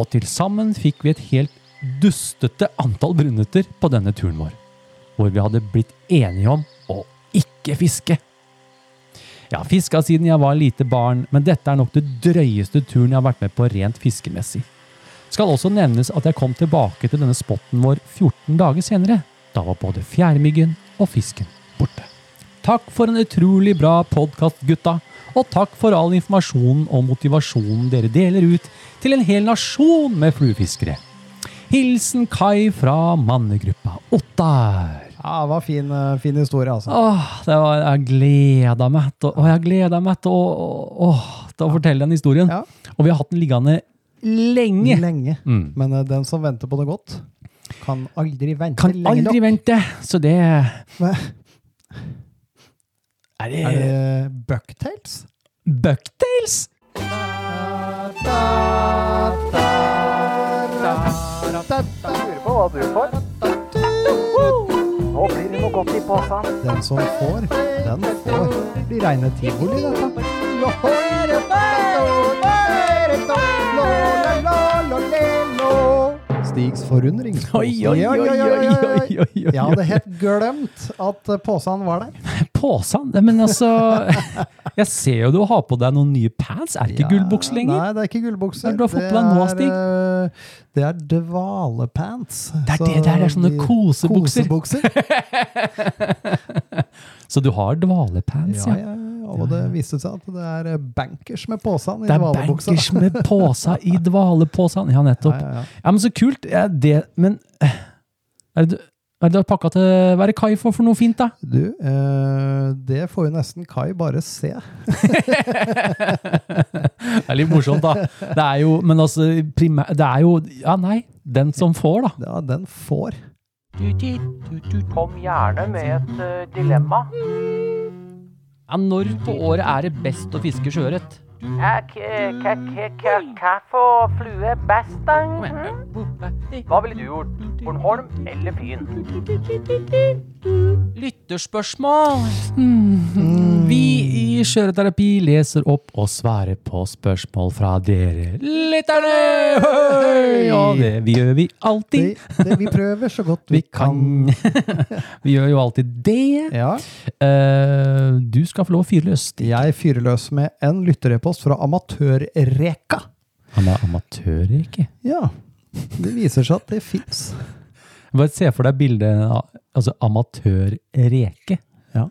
Og til sammen fikk vi et helt dustete antall brunnetter på denne turen vår, hvor vi hadde blitt enige om å ikke fiske. Jeg har fiska siden jeg var lite barn, men dette er nok det drøyeste turen jeg har vært med på rent fiskemessig. Skal også nevnes at jeg kom tilbake til denne spotten vår 14 dager senere. Da var både fjærmyggen og fisken borte. Takk for en utrolig bra podkast, gutta. Og takk for all informasjonen og motivasjonen dere deler ut til en hel nasjon med fluefiskere. Hilsen Kai fra mannegruppa Ottar. Ja, det var fin, eh, fin historie, altså. Åh, det var, jeg gleda meg til, å- jeg gleda meg til å, åh, til å fortelle den historien. Ja. Og vi har hatt den liggende lenge. Lenge. Mm. Men eh, den som venter på det godt, kan aldri vente Kan lenge aldri nok. vente, så det Men, Er det, Er det Bucktails? Bucktails? Lurer på hva du får. Nå blir det noe godt i posen. Den som får, den får. Det blir reine tivoli, dette. Stigs forundringspose. Oi, oi, oi, oi, oi, oi, oi. Jeg hadde helt glemt at posen var der. Påsan? Nei, Men altså Jeg ser jo du har på deg noen nye pants. Er det ikke Ja, gullbukse lenger? Nei, det er ikke gullbukse. Det du har fått på deg nå, Stig? eh, Det er dvalepants. Det er Så det der, det er sånne kosebukser. kosebukser. Så du har dvalepants, Ja, ja? Og det viste seg at det er eh, bankers med påsan i Det er bankers med påsa i dvalepåsen. Ja, nettopp. Ja, ja, ja. Ja, men så kult. Det, men eh, er det, hva er det du har pakka til Hva er det Kai for for noe fint, da? Du, eh, det får jo nesten Kai bare se. Det er litt morsomt, da. Det er jo, men altså, primæ- det er jo Ja, nei. Den som får, da. Ja, den får. Kom gjerne med et eh, dilemma. Ja, når på året er det best å fiske sjøørret? For flue er best, da? Mhm. Hva ville du gjort? Bornholm eller Fyn? Lytterspørsmål! Hmm. Vi i Skjøreterapi leser opp og svarer på spørsmål fra dere lytterne! Og det vi gjør vi alltid. Det, det, vi prøver så godt vi, Vi kan Vi gjør jo alltid det. Ja, Uh, du skal få lov å fyre løs. jeg fyrer løs med en lytterepost fra Amatørreka. Han er amatør, ikke? Ja, det viser seg at det fins. Bare se for deg bildet altså amatørreke. Ja.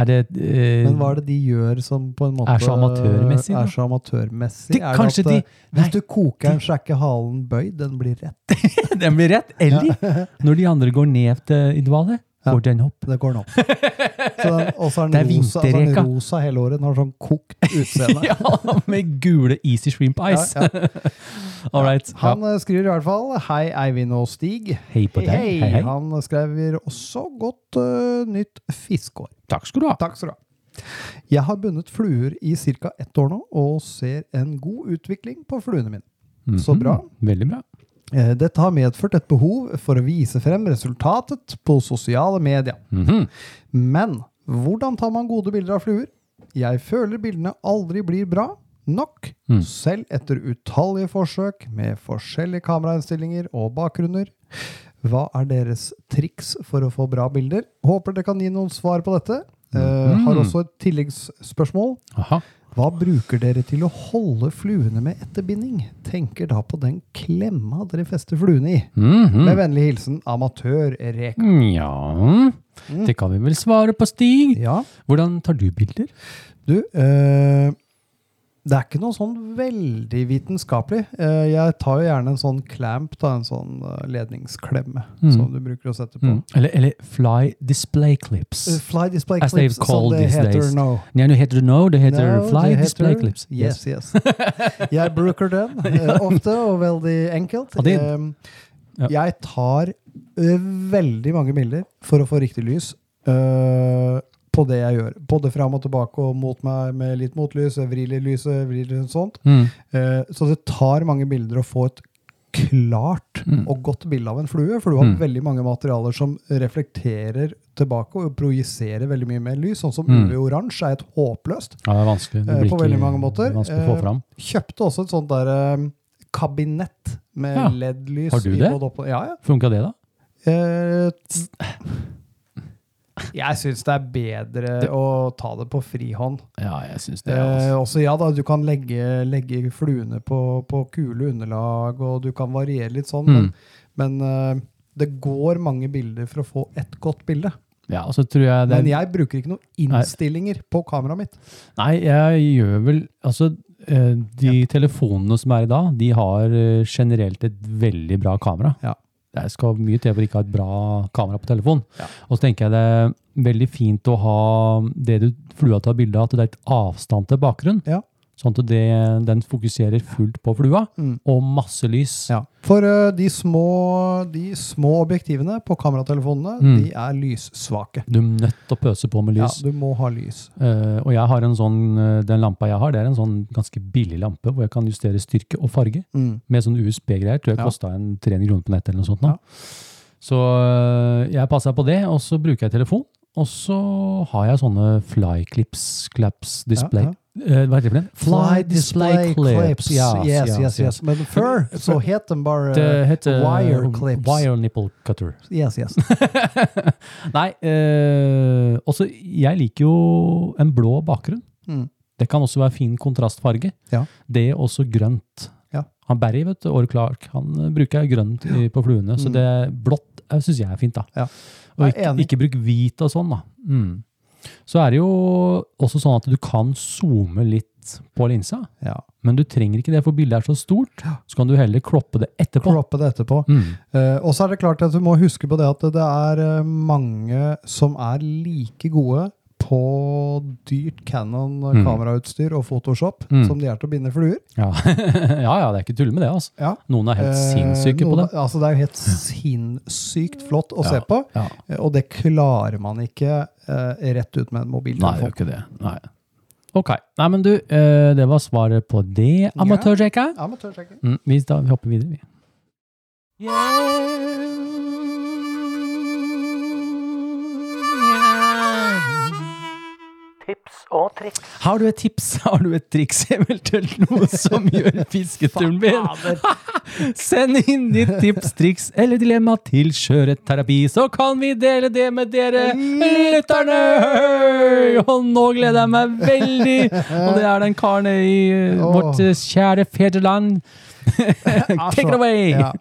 Er det eh, Men hva er det de gjør som på en måte Er så amatørmessig? Er så amatørmessig? Det- er det at, de- eh, Hvis nei, du koker den, så er ikke halen bøyd, den blir rett. Den blir rett. Eller når de andre går ned til, i dvale, Ja. Går den opp? Det går nå. Så den- Og så er den rosa, altså den rosa hele året. Den har sånn kokt utseende. Ja, med gule Easy Shrimp Ice. Ja, ja. All right. Han eh, skriver i hvert fall Hei, Eivind og Stig. Hei på deg. Hei, hei. Han skriver også godt uh, nytt fiskeår. Takk skal du ha. Takk skal du ha. Jeg har bundet fluer i ca. ett år nå, og ser en god utvikling på fluene mine. Så Mhm. bra. Veldig bra. Eh, Dette har medført et behov for å vise frem resultatet på sosiale medier. Mhm. Men hvordan tar man gode bilder av fluer? Jeg føler bildene aldri blir bra nok, Mm. selv etter utallige forsøk med forskjellige kamerainnstillinger og bakgrunner. Hva er deres triks for å få bra bilder? Håper dere kan gi noen svar på dette. Mhm. har også et tilleggsspørsmål. Aha. Hva bruker dere til å holde fluene med etterbinding? Tenker da på den klemma dere fester fluene i. Mhm. Med vennlig hilsen amatør-Reka. Ja Det kan vi vel svare på, Stig. Ja, Hvordan tar du bilder? du, eh, det er ikke noe sånn veldig vitenskapelig. Eh, jeg tar jo gjerne en sånn clamp, da, en sånn eh, ledningsklemme, Mm. som du bruker å sette på. Mm. Eller, eller fly display clips. Uh, Fly display As clips, som det heter days. nå. Ja, nå heter det no, det heter No, fly det heter- display clips. Yes, yes. Jeg bruker den uh, ofte, og veldig enkelt. Ja. Jeg tar uh, veldig mange bilder for å få riktig lys eh, på det jeg gjør. Både fram og tilbake og mot meg med litt motlys, litt lyset, vrir litt sånt. Mm. Uh, så det tar mange bilder å få et klart Mm. og godt bilde av en flue, for du har Mm. veldig mange materialer som reflekterer tilbake og projiserer veldig mye mer lys, sånn som Mm. UV-oransje er et håpløst. Ja, det er vanskelig. Det Eh, blir på veldig mange måter. vanskelig å få fram. Uh, Kjøpte også et sånt der uh, kabinett med Ja. LED-lys. Har du det? Ja, ja. Funka det, da? Eh, jeg syns det er bedre å ta det på frihånd. Ja, jeg synes det. Eh, Altså. også, ja da, du kan legge, legge fluene på, på kule underlag, og du kan variere litt sånn, Mm. men, men eh, det går mange bilder for å få ett godt bilde. Ja, og så tror jeg det Men jeg bruker ikke noen innstillinger på kameraet mitt. Nei, jeg gjør vel Altså, de de telefonene som er i dag, de har eh, generelt et veldig bra kamera. Ja. Det skal mye til for ikke å ha et bra kamera på telefon. Ja. Og så tenker jeg det er veldig fint å ha det du flua tar bilde av, at det er et avstand til bakgrunn. Ja. Sånn at det, den fokuserer fullt på flua, Mm. og masse lys. Ja. For uh, de, små, de små objektivene på kameratelefonene, Mm. de er lyssvake. Du er nødt til å pøse på med lys. Ja, du må ha lys. Uh, og jeg har en sånn, eh, den lampa jeg har, det er en sånn ganske billig lampe, hvor jeg kan justere styrke og farge. Mm. med sånn USB-greier. Tror jeg Ja. kosta en 300 kroner på nettet eller noe sånt. nå. Ja. Så uh, jeg passer på det, og så bruker jeg telefon. Og så har jeg sånne flyclips, claps, display. Ja, hva heter det for det? Fly display clips. Yes, yes, yes, Men før så het den bare Det heter wire clips. Wire nipple cutter. Yes, yes. Nei, eh, også jeg liker jo en blå bakgrunn. Mm. Det kan også være fin kontrastfarge. Ja. Det er også grønt. Ja. Han Barry, vet du, Åre Clark, han bruker grønt i, på fluene, så Mm. det blått syns jeg er fint da. Ja. Og ikke, ikke bruk hvit og sånn da. Mm. Så er det jo også sånn at du kan zoome litt på linsa, Ja. men du trenger ikke det, for bildet er så stort. Så kan du heller kloppe det etterpå. Kloppe det etterpå. Mm. Eh, og så er det klart at du må huske på det at det er eh, mange som er like gode på dyrt Canon Mm. kamerautstyr og Photoshop Mm. som de er til å binde fluer. Ja. ja, ja, det er ikke tull med det, altså. Ja. Noen er helt Eh, sinnssyke på det. Altså, det er jo helt sinnssykt flott å Ja, se på, ja. eh, og det klarer man ikke eh, rett ut med en Nei, mobiltelefon. det gjør ikke det. Nei. Ok. Nei, men du, eh, det var svaret på det, amatørjekka. Ja, amatør Mm, vi, da, vi hopper videre, vi. Tips og triks. Har du et tips, har du et triks, eventuelt noe som gjør fisketuren bedre? Send inn ditt tips, triks eller dilemma til Skjøreterapi, så kan vi dele det med dere lytterne! Og nå gleder jeg meg veldig! Og det er den karen i eh, vårt eh, kjære fedreland. Take it away! Ja.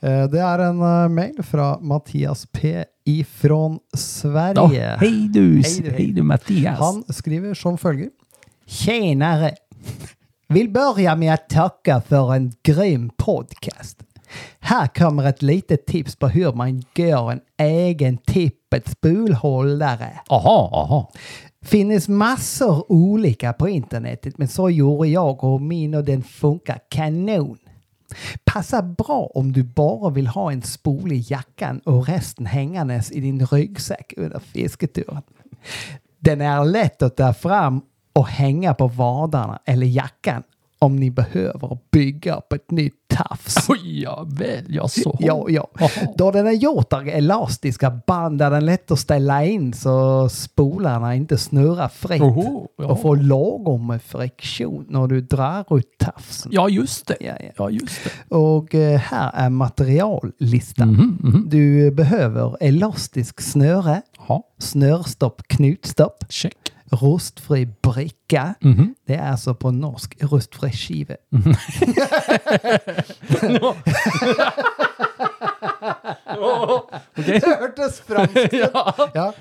Eh, Det er en mail fra Mathias P. ifrån Sverige. Sverige. hei du, Hei du, hei du, Mattias. Han skriver som følger. Tjenare! Vill börja med att tacka för en grym podcast. Här kommer ett litet tips på hur man gör en egen tippet spolhållare. Aha, aha. Finnes massor olika på internetet men så gjorde jag och min och den funkar kanon. Passar bra om du bara vill ha en spol i jackan och resten hängandes i din ryggsäck under fisketuren. Den är lätt att ta fram och hänga på vadarna eller jackan om ni behöver bygga upp ett nytt tafs. Oj, ja väl, ja så. Ja, ja. Då den är gjort av elastiska band är den lätt att ställa in så spolarna inte snurrar fritt. Oho, ja. Och får lagom friktion när du drar ut tafsen. Ja, just det. Ja, ja. Ja, just det. Och eh, här är materiallistan. Mhm, mhm. Du behöver elastisk snöre, Ja, snörstopp, knutstopp, check. Rostfri brikke. Mm -hmm. Det er altså på norsk rustfri skive. Okej. Det hørtes fransk ut. ja.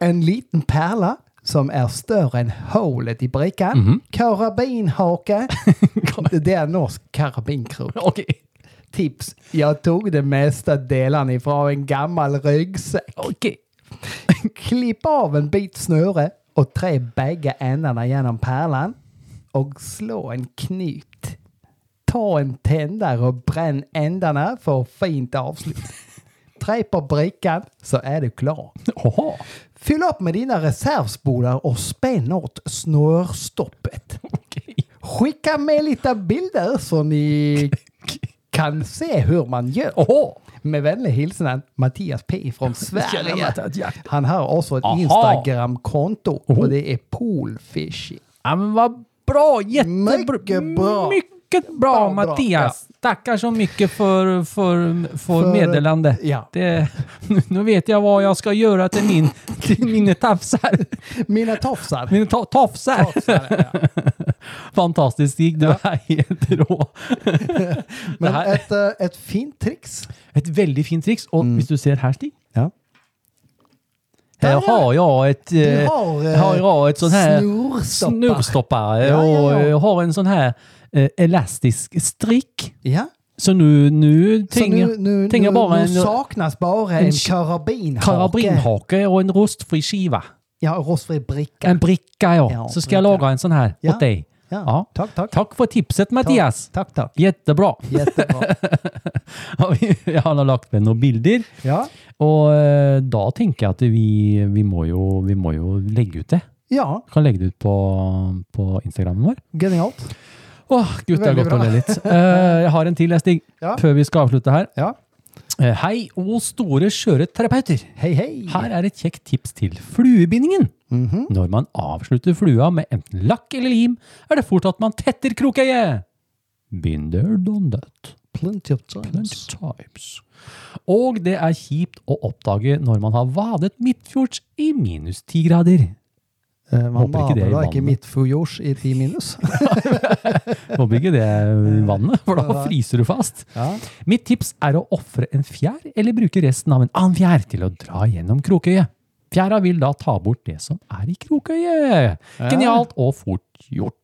En liten perle som er større enn hålet i brikka. Mm -hmm. Karabinhake. det er norsk karabinkrok. Okay. Tips. Jag tog meste av delene fra en gammel ryggsekk. Okay. Klipp av en bit snöre och tre begge endene gjennom perlen, og slå en knut. Ta en tändare og brenn endene for fint avslutt. Tre på brikken, så er du klar. Oha. Fyll opp med dina reservspolar og spenn åt snørstoppet. Skikk Skicka med lite bilder så ni kan se hur man gör. Oho! Med vänlig hilsen Mattias P från Sverige. Han har också ett Instagram-konto och det är Poolfishing. men vad bra. Jättebra. Mycket bra. Mycket bra, Bra, bra. Mattias. Tackar så mycket för, för, för, För- meddelande. ja. Det, nu vet jag vad jag ska göra till, min, till mina tafsar. Mina tofsar. Mina to- tofsar. Tofsar, ja. Fantastiskt Stig, du är helt rå. Men här- ett, eh, ett fint trix. Ett väldigt fint trix. Och Mm. hvis du ser här Stig. Ja. Här har jag ett, Du eh, har, har jag ett sånt här snurrstoppar. snurrstoppare Ja, ja, ja. jag har en sån här eh, elastisk strikk. Ja. Så nå saknes bare en saknas bara en karabinhake. karabinhake og en rostfri skiva. Ja, rostfri brikke. En brikke, ja. Ja, Så skal jeg lage laga en sånn her Ja. åt deg. Ja. Ja. Takk, takk. takk for tipset Mathias. Takk, takk. Jettebra. Jettebra. Han har lagt med noen bilder. Ja. Og eh, da tenker jeg at vi, vi, må jo, vi må jo legge ut det. ja, Kan legge det ut på, på Instagrammen vår. genialt. Åh, gutt, jeg har gått og å litt. Uh, jeg har en til, jeg, Stig, Ja. før vi skal avslutte her. Ja. Uh, hei og store skjøreterapeuter. Hei, hei. Her er et kjekt tips til fluebindingen. Mhm. Når man avslutter flua med enten lakk eller lim, er det fort at man tetter krokøyet. Binder done that. Plenty of times. Plenty times. Og det er kjipt å oppdage når man har vadet midtfjords i minus ti grader. Eh, Man Håper ikke det er i bader da ikke vannet. midtfjords i ti minus. Håper ikke det i vannet, for da fryser du fast. Ja. Mitt tips er å ofre en fjær, eller bruke resten av en annen fjær til å dra gjennom krokøyet. Fjæra vil da ta bort det som er i krokøyet. Genialt og fort gjort.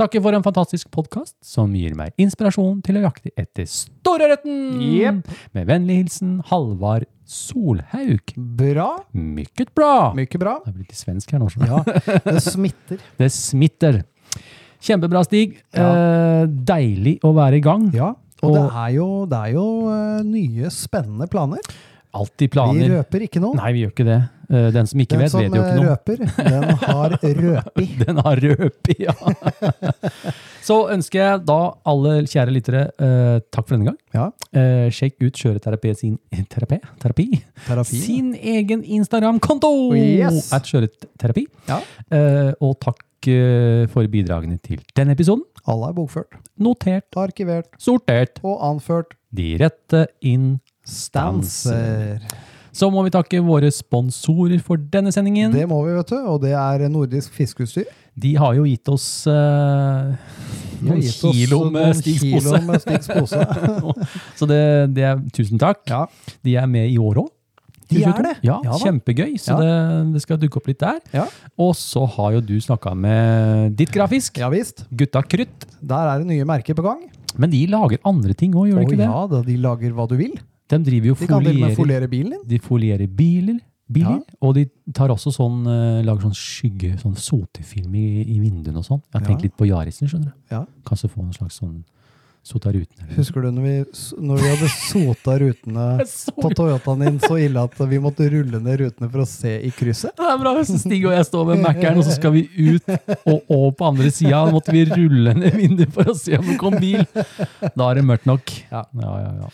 Takker for en fantastisk podkast som gir meg inspirasjon til å jakte etter storørreten! Yep. Med vennlig hilsen Halvard Solhaug. Bra. Mycket bra! Mycket bra. Det er blitt svensk her nå. Ja, det smitter. Det smitter. Kjempebra, Stig. Eh, deilig å være i gang. Ja, og det er jo, det er jo eh, nye spennende planer. Alltid Vi planer. røper ikke noe. Nei, vi gjør ikke det. Eh, den som ikke Den vet, som vet jo ikke eh, noe. røper, den har røpi. Den har røpi, ja. Så ønsker jeg da alle kjære lyttere eh, takk for denne gang. Ja, Eh, sjekk ut Skjøreterapi sin terapi, terapi. terapi. Sin egen Instagram-konto! Yes. At Skjøreterapi. Ja. Eh, og takk eh, for bidragene til denne episoden. Alle er bokført, Notert, arkivert sortert, og anført. de rette instanser. Så må vi takke våre sponsorer for denne sendingen. Det må vi, vet du. Og det er nordisk fiskeutstyr. De har jo gitt oss uh, noen gitt oss kilo med noen med Stigs pose. Så det, det er tusen takk. Ja, De er med i år òg. De er det? Ja, Ja kjempegøy. Så Ja. det, det skal dukke opp litt der. Ja. Og så har jo du snakka med ditt grafisk. ja visst. Gutta Krutt. Der er det nye merker på gang. Men de lager andre ting òg, gjør de ikke det? ja, da de lager hva du vil. De driver jo De kan til med foliere bilen din. de folierer biler, biler Ja. og de tar også sånn, eh, lager sånn skygge, sånn sotefilm i, i vinduene og sånn. Jeg har Ja. litt på Yarisen, skjønner du. Ja. Kanskje få en slags sånn sota rutene. Husker du når vi, når vi hadde sota rutene på Toyotaen din så ille at vi måtte rulle ned rutene for å se i krysset? Det er bra hvis Stig og jeg står med Mac-eren, og så skal vi ut og, og på andre sida. Da måtte vi rulle ned vinduet for å se om det kom bil. Da er det mørkt nok. Ja. ja, ja. ja.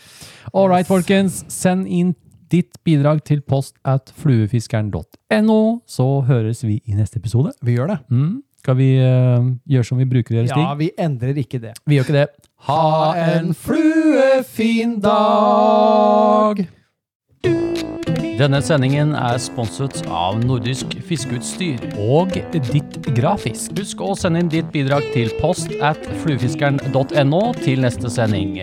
All right, folkens. Send inn ditt bidrag til post at fluefiskeren.no, så høres vi i neste episode. Vi gjør det. Mm. Skal vi uh, gjøre som vi bruker å gjøre, Stig? Ja, vi endrer ikke det. Vi gjør ikke det. Ha en fluefin dag! Denne sendingen er sponset av Nordisk Fiskeutstyr og Ditt Grafisk. Husk å sende inn ditt bidrag til post at fluefiskeren.no til neste sending.